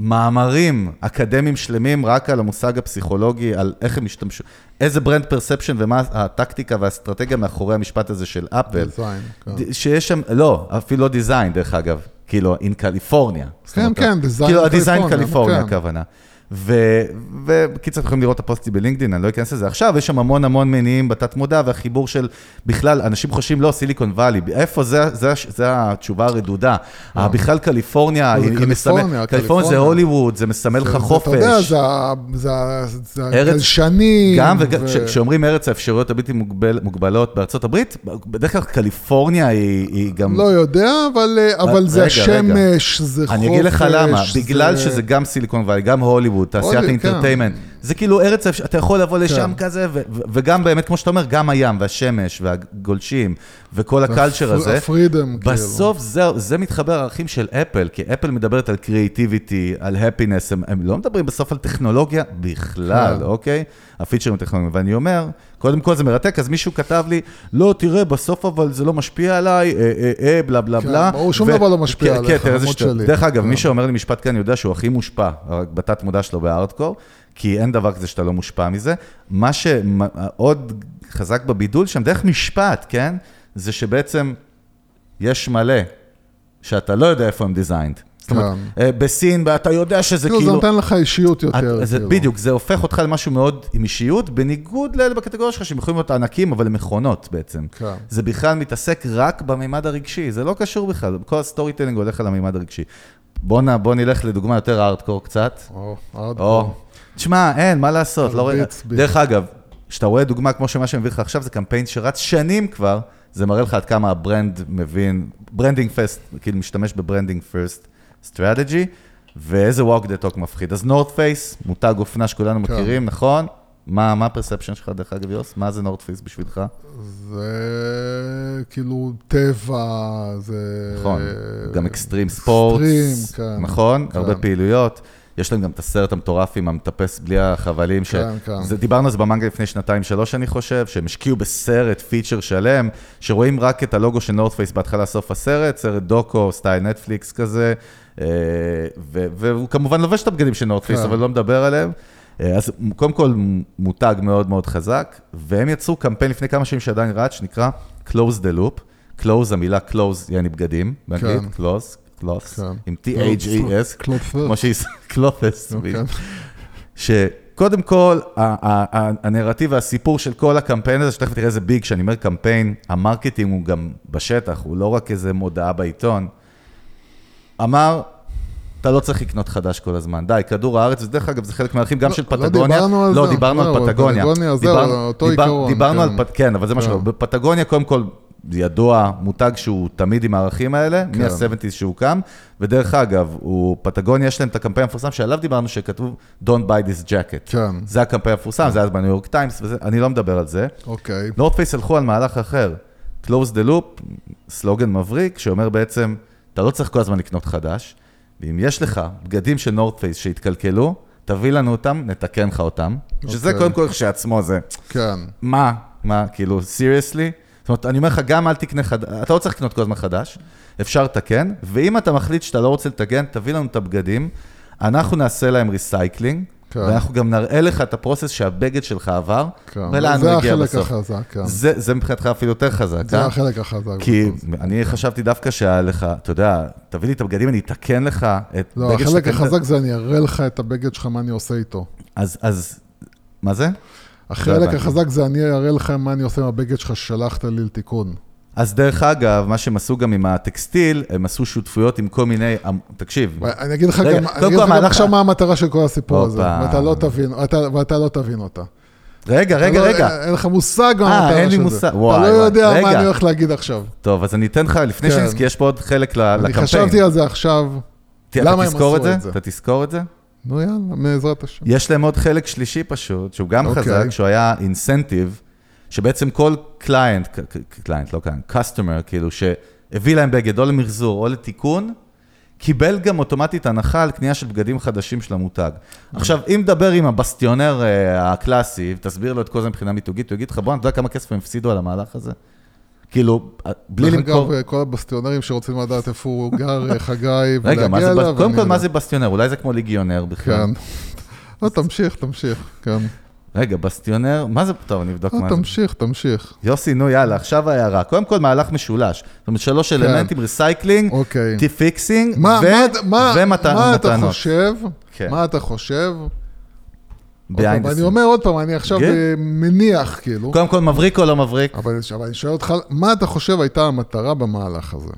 מאמרים אקדמיים שלמים רק על המושג הפסיכולוגי, על איך הם השתמשו, איזה brand perception ומה הטקטיקה והאסטרטגיה מאחורי המשפט הזה של אפל. design, כן. שיש שם, לא, אפילו לא design, דרך אגב, כאילו, in קליפורניה. כן, כן, דיזיין כאילו, הדיזיין קליפורניה, קליפורניה, כן. ובקיצור, אתם יכולים לראות את הפוסטים בלינקדאין, אני לא אכנס לזה עכשיו, יש שם המון המון מניעים בתת מודע, והחיבור של, בכלל, אנשים חושבים, לא, סיליקון וואלי, איפה זה, זה, הש- זה התשובה הרדודה. אה, בכלל קליפורניה, זה היא- היא קליפורניה, מסמל, קליפורניה זה. הוליווד, זה מסמל לך זה- חופש. אתה יודע, זה ה- זה ה- זה ארץ- הגלשנים. גם, ו- וכשאומרים ארץ האפשרויות הבלתי מוגבל, מוגבלות בארצות הברית, בדרך כלל קליפורניה היא, היא גם... לא יודע, אבל, אה, אבל זה רגע, רגע. השמש, זה חופש. אני אגיד לך למה, זה- בגלל שזה גם סיליקון ואלי, גם הוליווד, תעשיית הולי- אינטרטיימנט, זה כאילו ארץ, אתה יכול לבוא לשם כן. כזה, וגם באמת, כמו שאתה אומר, גם הים והשמש והגולשים, וכל הקלצ'ר הזה. הפרידם, כאילו. בסוף זה, זה מתחבר לערכים של אפל, כי אפל מדברת על קריאיטיביטי, על הפינס, הם, לא מדברים בסוף על טכנולוגיה בכלל, כן. אוקיי? הפיצ'רים הטכנולוגיים. ואני אומר, קודם כל זה מרתק, אז מישהו כתב לי, לא, תראה, בסוף אבל זה לא משפיע עליי, אה, אה, אה, בלה בלה כן, בלה. ברור, שום דבר לא משפיע כן, עליך, כן, למרות. שלי. דרך אגב, כן. מי שאומר לי משפט כאן יודע שהוא הכי מושפע, רק בתת מודע שלו בארדקור, כי אין דבר כזה שאתה לא מושפע מזה. מה שעוד חזק בבידול שם, דרך משפט, כן? זה שבעצם יש מלא שאתה לא יודע איפה הם designed. זאת אומרת, אה, בסין, ואתה יודע שזה כאילו, זה כאילו... נותן לך אישיות יותר. זה, כאילו. בדיוק, זה הופך אותך למשהו מאוד עם אישיות, בניגוד לאלה בקטגוריה שלך, שהם יכולים להיות ענקים, אבל הם מכונות בעצם. כן. זה בכלל מתעסק רק בממד הרגשי, זה לא קשור בכלל, כל ה storytelling הולך על הממד הרגשי. בוא, נלך לדוגמה יותר הארדקור קצת. או, הארדקור. תשמע, אין, מה לעשות, לא רואה... בי. דרך אגב, כשאתה רואה דוגמה כמו שמה שאני מביא לך עכשיו, זה קמפיין שרץ שנים כבר, זה מראה לך עד כמה ה brand מבין, branding first, כאילו משתמש ב branding first strategy, ואיזה walk the talk מפחיד. אז נורת' פייס, מותג אופנה שכולנו כן. מכירים, נכון? מה ה perception שלך, דרך אגב, יוס? מה זה נורת' פייס בשבילך? זה כאילו טבע, זה... נכון, גם extreme sport, אקסטרים, כן. נכון? כן. הרבה פעילויות. יש להם גם את הסרט המטורף עם המטפס בלי החבלים. ש- כן, כן. זה, דיברנו על זה במנגל לפני שנתיים-שלוש, אני חושב, שהם השקיעו בסרט, feature שלם, שרואים רק את הלוגו של נורת' פייס בהתחלה סוף הסרט, סרט דוקו, style נטפליקס כזה, אה, ו- והוא כמובן לובש את הבגדים של נורת' פייס, כן. אבל לא מדבר עליהם. אה, אז קודם כל, מותג מאוד מאוד חזק, והם יצרו קמפיין לפני כמה שנים שעדיין רץ, שנקרא Clothes the Loop. Clothes, המילה Clothes, יעני בגדים, באנגלית, כן. Clothes, Clothes, כן. עם T-H-E-S, Clothes. כמו שהיא, Clothes, אוקיי. שקודם כל, הנרטיב והסיפור של כל הקמפיין הזה, שתכף תראה איזה big, כשאני אומר קמפיין, ה marketing הוא גם בשטח, הוא לא רק איזה מודעה בעיתון. אמר, אתה לא צריך לקנות חדש כל הזמן, די, כדור הארץ, ודרך אגב, זה חלק מהערכים גם לא- של לא פטגוניה. דיברנו על לא, זה. דיברנו לא, על אבל פטגוניה. זהו, דיברנו- אותו עיקרון, דיברנו כן. על, פט- כן, אבל זה מה כן. שקורה. בפטגוניה, קודם כל, ידוע, מותג שהוא תמיד עם הערכים האלה, כן. מה-70's שהוא קם, ודרך אגב, הוא, פטגוניה יש להם את הקמפיין המפורסם שעליו דיברנו, שכתוב Don't buy this jacket. כן. זה הקמפיין המפורסם, זה היה בניו יורק טיימס, אני לא מדבר על זה. אוקיי. נורת' פייס הלכו על מהלך אחר, Clothes the loop, סלוגן מבריק, שאומר בעצם, אתה לא צריך כל הזמן לקנות חדש, ואם יש לך בגדים של נורת' פייס שהתקלקלו, תביא לנו אותם, נתקן לך אותם. שזה אוקיי. קודם כל כשעצמו זה, כן. מה, מה, כאילו, seriously? זאת אומרת, אני אומר לך, גם אל תקנה חדש, אתה לא צריך לקנות כל הזמן חדש, אפשר לתקן, ואם אתה מחליט שאתה לא רוצה לתקן, תביא לנו את הבגדים, אנחנו נעשה להם recycling, כן. ואנחנו גם נראה לך את ה process שהבגד שלך עבר, כן. ולאן זה הוא הגיע החלק בסוף. החזק, כן. זה, זה מבחינתך אפילו יותר חזק, זה אה? החלק החזק. כי זה. אני חשבתי דווקא שהיה לך, אתה יודע, תביא לי את הבגדים, אני אתקן לך את לא, החלק. החזק זה אני אראה לך את הבגד שלך, מה אני עושה איתו. אז, אז, מה זה? החלק. החזק זה אני אראה לך מה אני עושה עם הבגד שלך ששלחת לי לתיקון. אז דרך אגב, מה שהם עשו גם עם הטקסטיל, הם עשו שותפויות עם כל מיני, תקשיב, אני אגיד לך רגע, גם, אני אגיד לך גם עכשיו מה המטרה של כל הסיפור הזה. ואתה לא תבין, אתה- ואתה לא תבין אותה. רגע, רגע, אתה לא- רגע. אין לך מושג מה אה, המטרה של זה. אין לי מושג. אתה וואי, לא וואי. יודע מה. אני הולך להגיד עכשיו. טוב, אז אני אתן לך, לפני כן. שנזכיר, יש פה עוד חלק לקמפיין. אני חשבתי על זה עכשיו, אתה למה הם עשו זה? את זה? אתה תזכור את זה? נו יאללה, בעזרת השם. יש להם עוד חלק שלישי פשוט, שהוא גם אוקיי. חזק, שהוא היה incentive, שבעצם כל client, client, לא client, customer, כאילו, שהביא להם בגד או למחזור או לתיקון, קיבל גם אוטומטית הנחה על קנייה של בגדים חדשים של המותג. עכשיו, אם נדבר עם הבסטיונר אה, הקלאסי, תסביר לו את כל זה מבחינה מיתוגית, הוא יגיד לך, בוא, אתה יודע כמה כסף הם הפסידו על המהלך הזה? כאילו, בלי דרך למכור... אגב, כל הבסטיונרים שרוצים לדעת איפה הוא גר, חגי, רגע, מה ולהגיע אליו, בס- קודם כל, מה יודע. זה בסטיונר? אולי זה כמו ליגיונר בכלל. כן. לא, תמשיך, תמשיך, כן. רגע, בסטיונר, מה זה? טוב, אני אבדוק לא, מה זה. תמשיך, תמשיך. יוסי, נו יאללה, עכשיו ההערה. קודם כל, מהלך משולש. זאת אומרת, שלוש אלמנטים, ריסייקלינג, כן. אוקיי. פיקסינג מה, מה, מה, מה אתה ומתנות. חושב? כן. מה אתה חושב? פעם, אני. אומר עוד פעם, אני עכשיו כן. אה, מניח, כאילו, קודם כל, מבריק או לא מבריק? אבל אבל אני שואל אותך, מה אתה חושב הייתה המטרה במהלך הזה?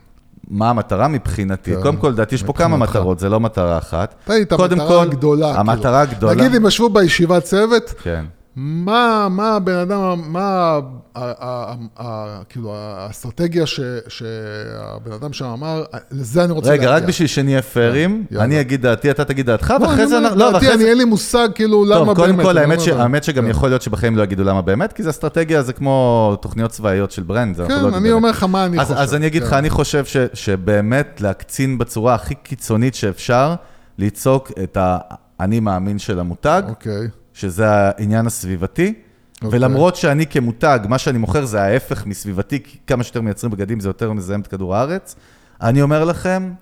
מה המטרה מבחינתי? כן, קודם כל, לדעתי, יש פה כמה. מטרות, זה לא מטרה אחת. תן לי את קודם המטרה הגדולה. כאילו. המטרה הגדולה... נגיד אם ישבו בישיבת צוות, כן. מה, מה הבן אדם, מה, ה- ה- ה- ה- כאילו, האסטרטגיה ש- שהבן אדם שם אמר, לזה אני רוצה רגע, להגיע. רק בשביל שנהיה פיירים, יאללה. אני אגיד דעתי, אתה תגיד דעתך, לא, ואחרי אני זה... לא, דעתי, אני. אין לי מושג, כאילו, למה טוב, באמת. קודם כל, אני האמת, שגם כן. יכול להיות שבחיים לא יגידו למה באמת, כי זה אסטרטגיה, זה כמו תוכניות צבאיות של ברנד. לא כן, יודעים אני. אומר לך מה אני אז, חושב. אז אני אגיד לך, כן. אני חושב ש, שבאמת להקצין בצורה הכי קיצונית שאפשר, ליצוק את האני מאמין של המותג, אוקיי. שזה העניין הסביבתי, אוקיי. ולמרות שאני כמותג, מה שאני מוכר זה ההפך מסביבתי, כי כמה שיותר מייצרים בגדים זה יותר מזהם את כדור הארץ, אני אומר לכם,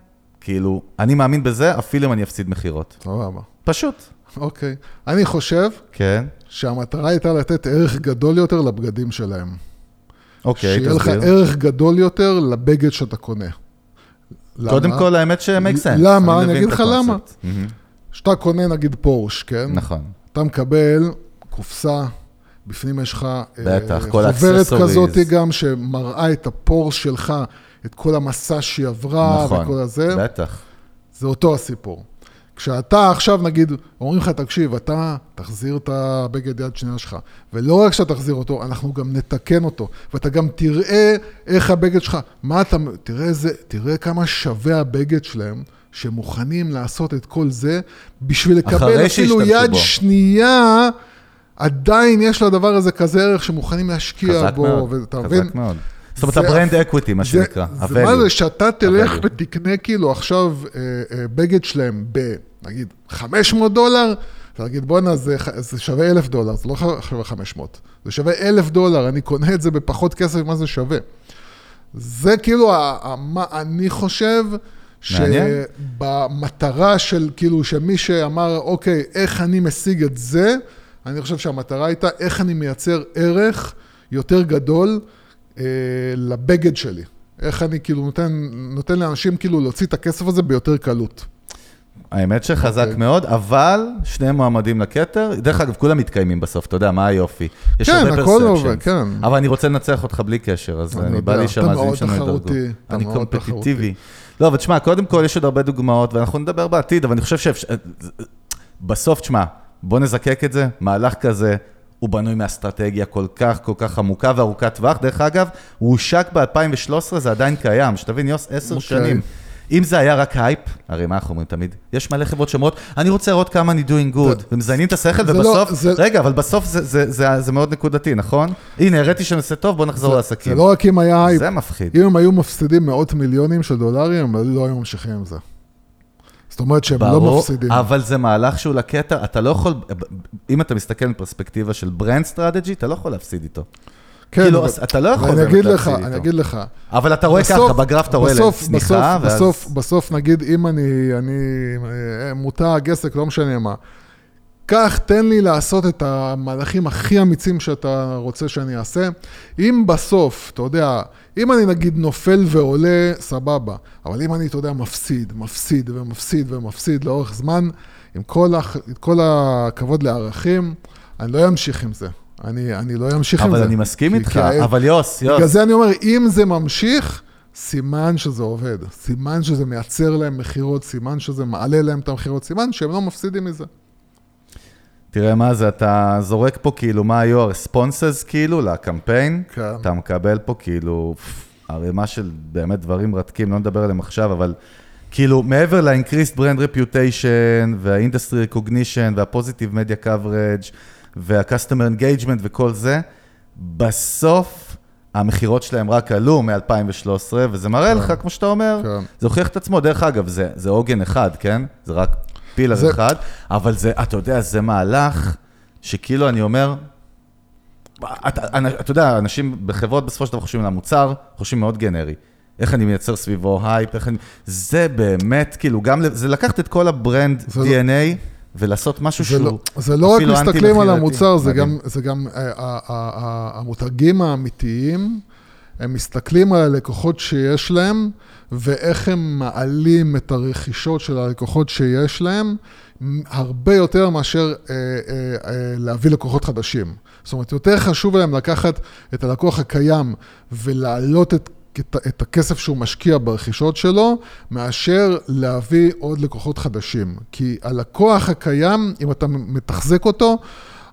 כאילו, אני מאמין בזה, אפילו אם אני אפסיד מכירות. סבבה. פשוט. אוקיי. אני חושב כן, שהמטרה הייתה לתת ערך גדול יותר לבגדים שלהם. אוקיי, שיהיה לך תסביר. ערך גדול יותר לבגד שאתה קונה. למה? קודם כל, האמת ש-make sense. למה? אני מבין אגיד לך למה. כשאתה קונה נגיד פורש, כן? נכון. אתה מקבל קופסה, בפנים יש לך אה, כל חוברת. כזאת גם שמראה את הפורש שלך, את כל המסע שהיא עברה נכון, וכל הזה. בטח. זה אותו הסיפור. כשאתה עכשיו, נגיד, אומרים לך, תקשיב, אתה תחזיר את הבגד יד שנייה שלך, ולא רק שאתה תחזיר אותו, אנחנו גם נתקן אותו, ואתה גם תראה איך הבגד שלך, מה אתה, תראה, איזה, תראה כמה שווה הבגד שלהם, שמוכנים לעשות את כל זה, בשביל לקבל אפילו יד בו. שנייה, עדיין יש לדבר הזה כזה ערך שמוכנים להשקיע חזק בו, מאוד, ואתה מבין? חזק מאוד. זאת אומרת, ה brand equity, מה שנקרא. זה מה ה-value. זה שאתה תלך ה-value. ותקנה כאילו עכשיו אה, אה, בגד שלהם ב, נגיד, 500 דולר, ותגיד, בואנה, זה, זה שווה אלף דולר, זה לא שווה 500, זה שווה אלף דולר, אני קונה את זה בפחות כסף ממה זה שווה. זה כאילו, מה אני חושב, מעניין. שבמטרה של, כאילו, שמי שאמר, אוקיי, איך אני משיג את זה, אני חושב שהמטרה הייתה איך אני מייצר ערך יותר גדול אה, לבגד שלי. איך אני כאילו נותן, נותן לאנשים כאילו להוציא את הכסף הזה ביותר קלות. האמת שחזק אוקיי. מאוד, אבל שני מועמדים לכתר, דרך אגב, כולם מתקיימים בסוף, אתה יודע, מה היופי. יש כן, הרבה הכל. עובד, כן. אבל אני רוצה לנצח אותך בלי קשר, אז אני אני בא לי אתה שהמאזינים מאוד שלנו ידרגו. תחרותי, אתה אני מאוד קומפטיטיבי. לא, אבל תשמע, קודם כל יש עוד הרבה דוגמאות, ואנחנו נדבר בעתיד, אבל אני חושב שאפשר... בסוף, תשמע, בוא נזכך את זה, מהלך כזה. הוא בנוי מאסטרטגיה כל כך, כל כך עמוקה וארוכת טווח. דרך אגב, הוא הושק ב-2013, זה עדיין קיים. שתבין, יוס, עשר אוקיי. שנים. אם זה היה רק הייפ, הרי מה אנחנו אומרים תמיד? יש מלא חברות שאומרות, אני רוצה לראות כמה אני doing good, זה- ומזיינים את השכל, זה לא- ובסוף, זה- רגע, אבל בסוף זה- זה- זה זה מאוד נקודתי, נכון? הנה, הראיתי שאני עושה טוב, בוא נחזור זה לעסקים. לא רק אם היה הייפ, זה מפחיד. אם הם היו מפסידים מאות מיליונים של דולרים, הם לא היו ממשיכים עם זה. זאת אומרת שהם לא ברור, מפסידים. אבל זה מהלך שהוא לקטע, אתה לא יכול, אם אתה מסתכל מפרספקטיבה של brand strategy, אתה לא יכול להפסיד איתו. כן, כאילו, אבל- אתה לא יכול אני באמת אגיד לך, אני. אגיד לך. אבל אתה רואה בסוף- ככה, בגרף אתה רואה בסוף, צניחה, בסוף, ואז... בסוף, בסוף, נגיד, אם אני, אני, אה, מותג, עסק, לא משנה מה, קח, תן לי לעשות את המהלכים הכי אמיצים שאתה רוצה שאני אעשה. אם בסוף, אתה יודע, אם אני נגיד נופל ועולה, סבבה. אבל אם אני, אתה יודע, מפסיד, מפסיד ומפסיד ומפסיד לאורך זמן, עם כל, הח... כל הכבוד לערכים, אני לא אמשיך עם זה. אני, אני לא אמשיך עם זה. אבל אני מסכים כי- איתך, כי אבל יוס, בגלל יוס, זה אני אומר, אם זה ממשיך, סימן שזה עובד. סימן שזה מייצר להם מכירות, סימן שזה מעלה להם את המכירות, סימן שהם לא מפסידים מזה. תראה מה זה, אתה זורק פה כאילו מה היו הרספונסס כאילו לקמפיין, כן. אתה מקבל פה כאילו ערימה של באמת דברים מרתקים, לא נדבר עליהם עכשיו, אבל כאילו מעבר ל-increased brand reputation וה-industry recognition וה-positive media coverage וה-customer engagement וכל זה, בסוף המכירות שלהם רק עלו מ-2013, וזה מראה לך, כמו שאתה אומר, כן. זה הוכיח את עצמו. דרך אגב, זה, זה עוגן אחד, כן? זה רק פילר זה- אחד, אבל זה, אתה יודע, זה מהלך שכאילו אני אומר, אתה, אתה יודע, אנשים בחברות בסופו של דבר חושבים על המוצר, חושבים מאוד גנרי. איך אני מייצר סביבו הייפ, איך אני... זה באמת, כאילו, גם, זה לקחת את כל ה brand זה לא- DNA ולעשות משהו זה שהוא לא, זה לא רק מסתכלים על. המוצר, זה מדהים. גם, זה גם אה, ה- ה- ה- המותגים האמיתיים, הם מסתכלים על הלקוחות שיש להם, ואיך הם מעלים את הרכישות של הלקוחות שיש להם, הרבה יותר מאשר אה, אה, אה, להביא לקוחות חדשים. זאת אומרת, יותר חשוב להם לקחת את הלקוח הקיים ולהעלות את... את, הכסף שהוא משקיע ברכישות שלו, מאשר להביא עוד לקוחות חדשים. כי הלקוח הקיים, אם אתה מתחזק אותו,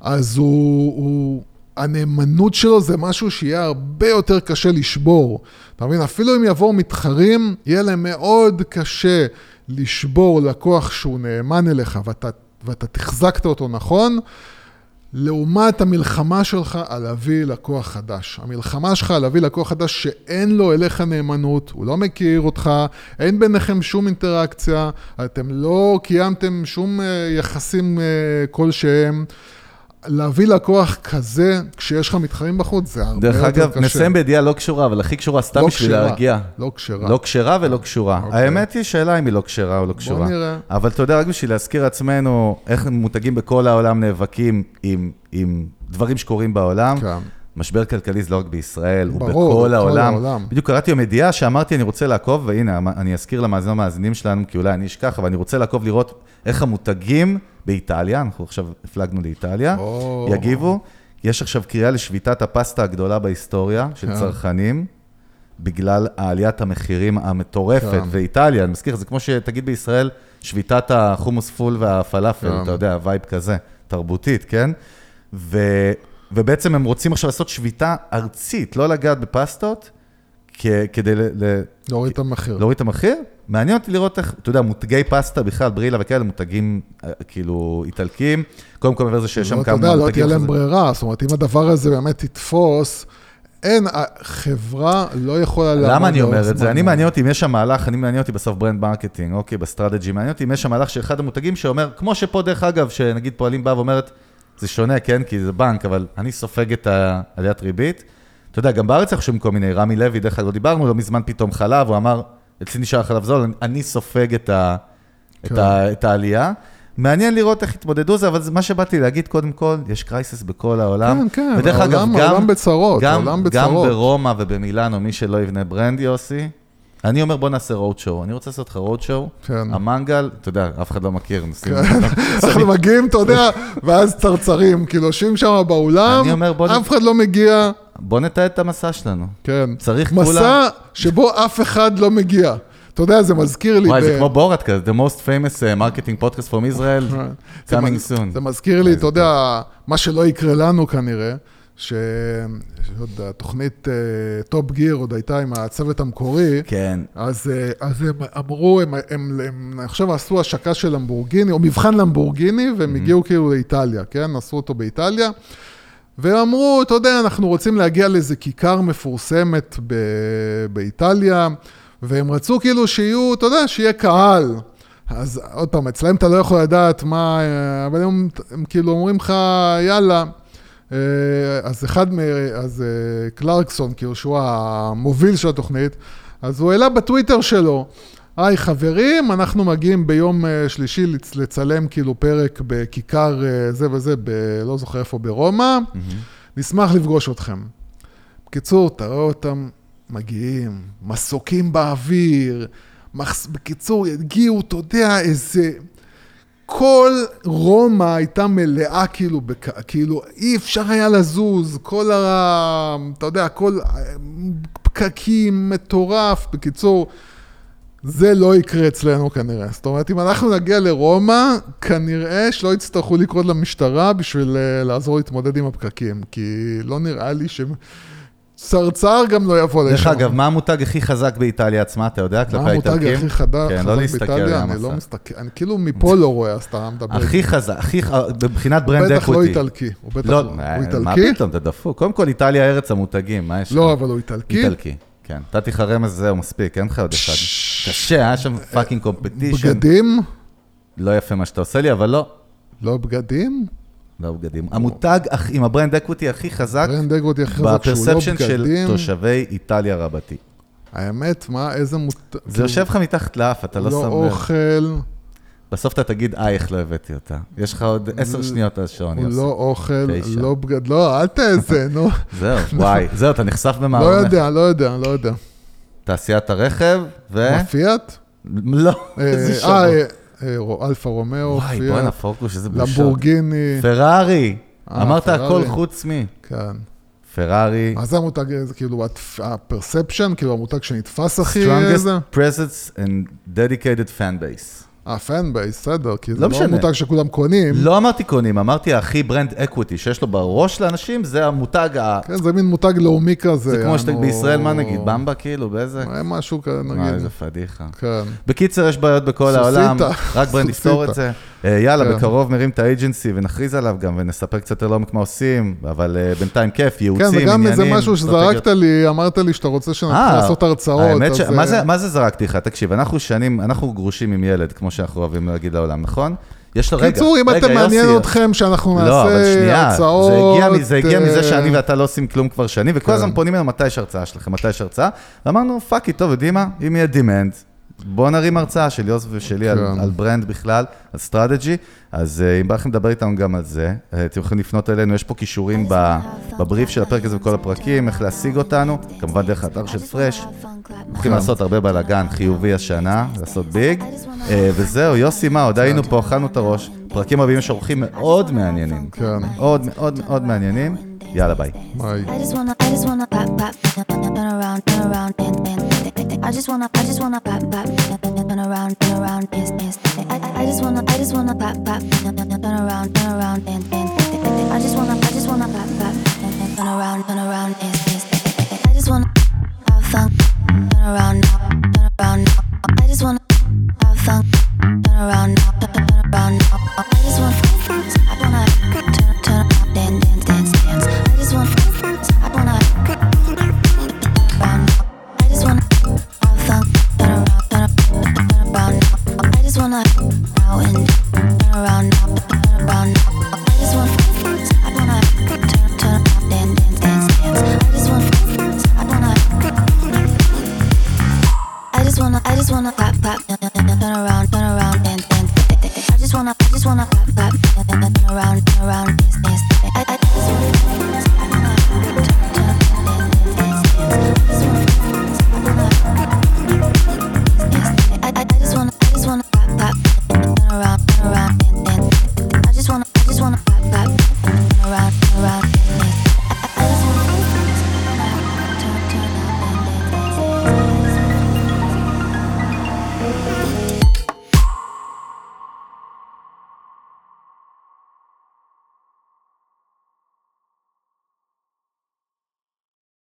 אז הוא, הוא, הנאמנות שלו זה משהו שיהיה הרבה יותר קשה לשבור. אתה מבין? אפילו אם יבואו מתחרים, יהיה להם מאוד קשה לשבור לקוח שהוא נאמן אליך ואתה, ואתה תחזקת אותו נכון. לעומת המלחמה שלך על להביא לקוח חדש. המלחמה שלך על להביא לקוח חדש שאין לו אליך נאמנות, הוא לא מכיר אותך, אין ביניכם שום אינטראקציה, אתם לא קיימתם שום אה, יחסים אה, כלשהם. להביא לקוח כזה, כשיש לך מתחרים בחוץ, זה הרבה דרך יותר אגב, קשה. נסיים בידיעה לא קשורה, אבל הכי קשורה סתם לא בשביל להרגיע. לא כשרה. לא כשרה ולא קשורה. אוקיי. האמת היא שאלה אם היא לא כשרה או לא קשורה. נראה. אבל אתה יודע, רק בשביל להזכיר לעצמנו איך מותגים בכל העולם נאבקים עם, עם דברים שקורים בעולם. כן. משבר כלכלי זה לא רק בישראל, הוא ברור, בכל בכל העולם. העולם. בדיוק קראתי היום ידיעה שאמרתי, אני רוצה לעקוב, והנה, אני אזכיר למאזינים המאזינים שלנו, כי אולי אני אשכח, אבל אני רוצה לעקוב לראות איך המותגים באיטליה, אנחנו עכשיו הפלגנו לאיטליה, או. יגיבו. יש עכשיו קריאה לשביתת הפסטה הגדולה בהיסטוריה של כן. צרכנים, בגלל עליית המחירים המטורפת. כן. ואיטליה, אני מזכיר, זה כמו שתגיד בישראל, שביתת החומוס פול והפלאפל, כן. אתה יודע, וייב כזה, תרבותית, כן? ו, ובעצם הם רוצים עכשיו לעשות שביתה ארצית, לא לגעת בפסטות, כ, כדי ל, ל, להוריד את המחיר. להוריד את המחיר. מעניין אותי לראות איך, אתה יודע, מותגי פסטה בכלל, ברילה וכאלה, מותגים אה, כאילו איטלקיים. קודם כל מעבר לזה שיש שם לא, אתה כמה יודע, לא מותגים תהיה להם. ברירה, זאת אומרת, אם הדבר הזה באמת יתפוס, אין, חברה לא יכולה לעמוד למה אני אומר את זה? אני מעניין אותי אם יש שם מהלך, אני מעניין אותי בסוף brand marketing, אוקיי, ב strategy, מעניין אותי אם יש שם מהלך של אחד המותגים שאומר, כמו שפה דרך אגב, שנגיד פועלים באה ואומרת, זה שונה, כן, כי זה בנק, אבל אני סופג את העליית ריבית. אתה יודע, גם בארץ אנחנו שומעים כל מיני, רמי לוי, דרך אגב, לא דיברנו, לא מזמן פתאום חלב, הוא אמר, אצלי נשאר חלב זול, אני- אני סופג את, ה, את, כן. ה, את העלייה. מעניין לראות איך יתמודדו זה, אבל זה מה שבאתי להגיד, קודם כל, יש crisis בכל העולם. כן, כן, ודרך אגב, העולם- גם, העולם בצרות, גם, העולם גם בצרות. ברומא ובמילאנו, מי שלא יבנה brand, יוסי, אני אומר, בוא נעשה roadshow. אני רוצה לעשות לך roadshow. כן. המנגל, אתה יודע, אף אחד לא מכיר, נשים... אנחנו מגיעים, אתה יודע, ואז צרצרים, כאילו, יושבים שם באולם, אף אחד לא מגיע, בוא נתעד את המסע שלנו. כן. צריך מסע כולם- שבו אף אחד לא מגיע. אתה יודע, זה מזכיר לי... וואי, זה כמו בוראט כזה, the most famous uh, marketing podcast from Israel, coming soon. זה מזכיר לי, אתה יודע, מה שלא יקרה לנו כנראה, שעוד התוכנית Top Gear עוד הייתה עם הצוות המקורי, כן. אז, אה, אז הם אמרו, הם, הם, הם עכשיו עשו השקה של למבורגיני, או מבחן למבורגיני, והם הגיעו כאילו לאיטליה, כן? עשו אותו באיטליה. והם אמרו, אתה יודע, אנחנו רוצים להגיע לאיזה כיכר מפורסמת ב, באיטליה, והם רצו כאילו שיהיו, אתה יודע, שיהיה קהל. אז עוד פעם, אצלם אתה לא יכול לדעת מה, אה, אבל הם, הם כאילו אומרים לך, יאללה. אה, אז אחד מ... אז אה, קלרקסון, כאילו שהוא המוביל של התוכנית, אז הוא העלה בטוויטר שלו, היי חברים, אנחנו מגיעים ביום אה, שלישי לצ- לצלם כאילו פרק בכיכר זה וזה, ב... לא זוכר איפה, ברומא, נשמח לפגוש אתכם. בקיצור, אתה רואה אותם מגיעים, מסוקים באוויר, מחס... בקיצור, הגיעו, אתה יודע, איזה... כל רומא הייתה מלאה כאילו, בק... כאילו אי אפשר היה לזוז, כל ה... אתה יודע, כל פקקים, מטורף. בקיצור, זה לא יקרה אצלנו כנראה. זאת אומרת, אם אנחנו נגיע לרומא, כנראה שלא יצטרכו לקרוא למשטרה בשביל אה, לעזור להתמודד עם הפקקים, כי לא נראה לי ש... צרצר גם לא יבוא לשם. דרך אגב, מה המותג הכי חזק באיטליה עצמה, אתה יודע, כלפי מה המותג האיטלקים? הכי חזק כן, חזק לא להסתכל באיטליה? אני לא. מסתכל, אני כאילו מפה לא רואה, אז אתה מדבר. הכי חזק, הכי, מבחינת הוא ברנד בטח לא. איטלקי. הוא בטח לא, לא. מה הוא איטלקי? פתאום, אתה דפוק. קודם כל, איטליה ארץ המותגים, מה יש לך? לא, אבל הוא איטלקי. איטלקי, כן. נתתי לך רמז, זהו, מספיק, אין לך עוד אחד. קשה, היה שם fucking competition. בגדים? לא יפה מה שאתה עושה לי, אבל לא. לא בגדים? לא בגדים. המותג עם ה brand equity הכי חזק, brand equity הכי חזק שהוא לא ב perception של בגדים. תושבי איטליה רבתי. האמת, מה, איזה מותג... זה יושב לך מתחת לאף, אתה לא לא שם לב. אוכל, בסוף אתה תגיד, אה, איך לא הבאתי אותה. יש לך עוד עשר שניות על השעון, יוסי. לא אוכל. לא בגד... לא, אל תעשה, נו. זהו, וואי, זהו, אתה נחשף לא במערומך. יודע, לא יודע, לא יודע. תעשיית הרכב, ו... מה, פיאט? לא, אה, איזה אה, אה, רו- אלפה רומאו, וואי, בואנה, פורקוש, איזה בושה. למבורגיני. פרארי. אה, אמרת. הכל חוץ מ... כן. פרארי. מה זה המותג, זה כאילו ה perception, כאילו המותג שנתפס הכי... strongest איזה? presence and dedicated fan base. אה, fan base, בסדר, כי זה לא משנה. מותג שכולם קונים. לא אמרתי קונים, אמרתי הכי brand equity שיש לו בראש לאנשים, זה המותג ה... כן, זה מין מותג לאומי כזה. זה כמו שאתה בישראל, מה נגיד, במבה כאילו, באיזה? אה, משהו כזה, נגיד. איזה פדיחה. כן. בקיצר, יש בעיות בכל. העולם, רק ברנד יפתור את. זה. אה, יאללה, כן. בקרוב מרים את האג'נסי ונכריז עליו גם, ונספר קצת יותר לעומק מה עושים, אבל אה, בינתיים כיף, כן, ייעוצים, וגם עניינים. איזה משהו. שזרקת לי, אמרת לי שאתה רוצה שנתחיל אה, לעשות הרצאות. האמת ש... מה זה- זרקתי לך? תקשיב, אנחנו שנים, אנחנו גרושים עם ילד, כמו שאנחנו אוהבים להגיד לעולם, נכון? יש לו, רגע, קיצור, אם רגע, אתם מעניין אתכם שאנחנו לא, אבל נעשה שנייה, הרצאות... זה הגיע, מ- זה הגיע מזה שאני ואתה לא עושים כלום כבר שנים, וכל כן. הזמן פונים אלינו מתי יש הרצאה שלכם, מתי יש הרצאה, ואמרנו, fuck it, טוב, יודעים מה? אם יהיה demand, בוא נרים הרצאה של יוסי ושלי על, כן. על brand בכלל, על strategy, אז אה, אם בא לכם לדבר איתנו גם על זה, אה, אתם יכולים לפנות אלינו, יש פה קישורים ב- בבריף של הפרק הזה וכל הפרקים, איך להשיג אותנו, כמובן דרך האתר של Fresh, הולכים לעשות הרבה בלאגן חיובי השנה, לעשות big, אה, וזהו, יוסי, מה, עוד היינו פה, אכלנו את הראש, פרקים הבאים יש אורחים מאוד מעניינים, כן. מאוד מאוד מאוד מעניינים, יאללה ביי. ביי. I just wanna, I just wanna pop, pop, turn around, turn around, dance, dance. I, I, just wanna, I just wanna pop, pop, turn around, turn around, dance, dance. I just wanna, I just wanna pop, pop, turn around, turn around, dance, dance. I just wanna have fun, turn around, turn around. I just wanna have fun, turn around, turn around. I just wanna, I wanna turn, turn around, dance, dance. around, turn around, and, and, and, and I just wanna, I just wanna pop pop, turn around, turn around, dance.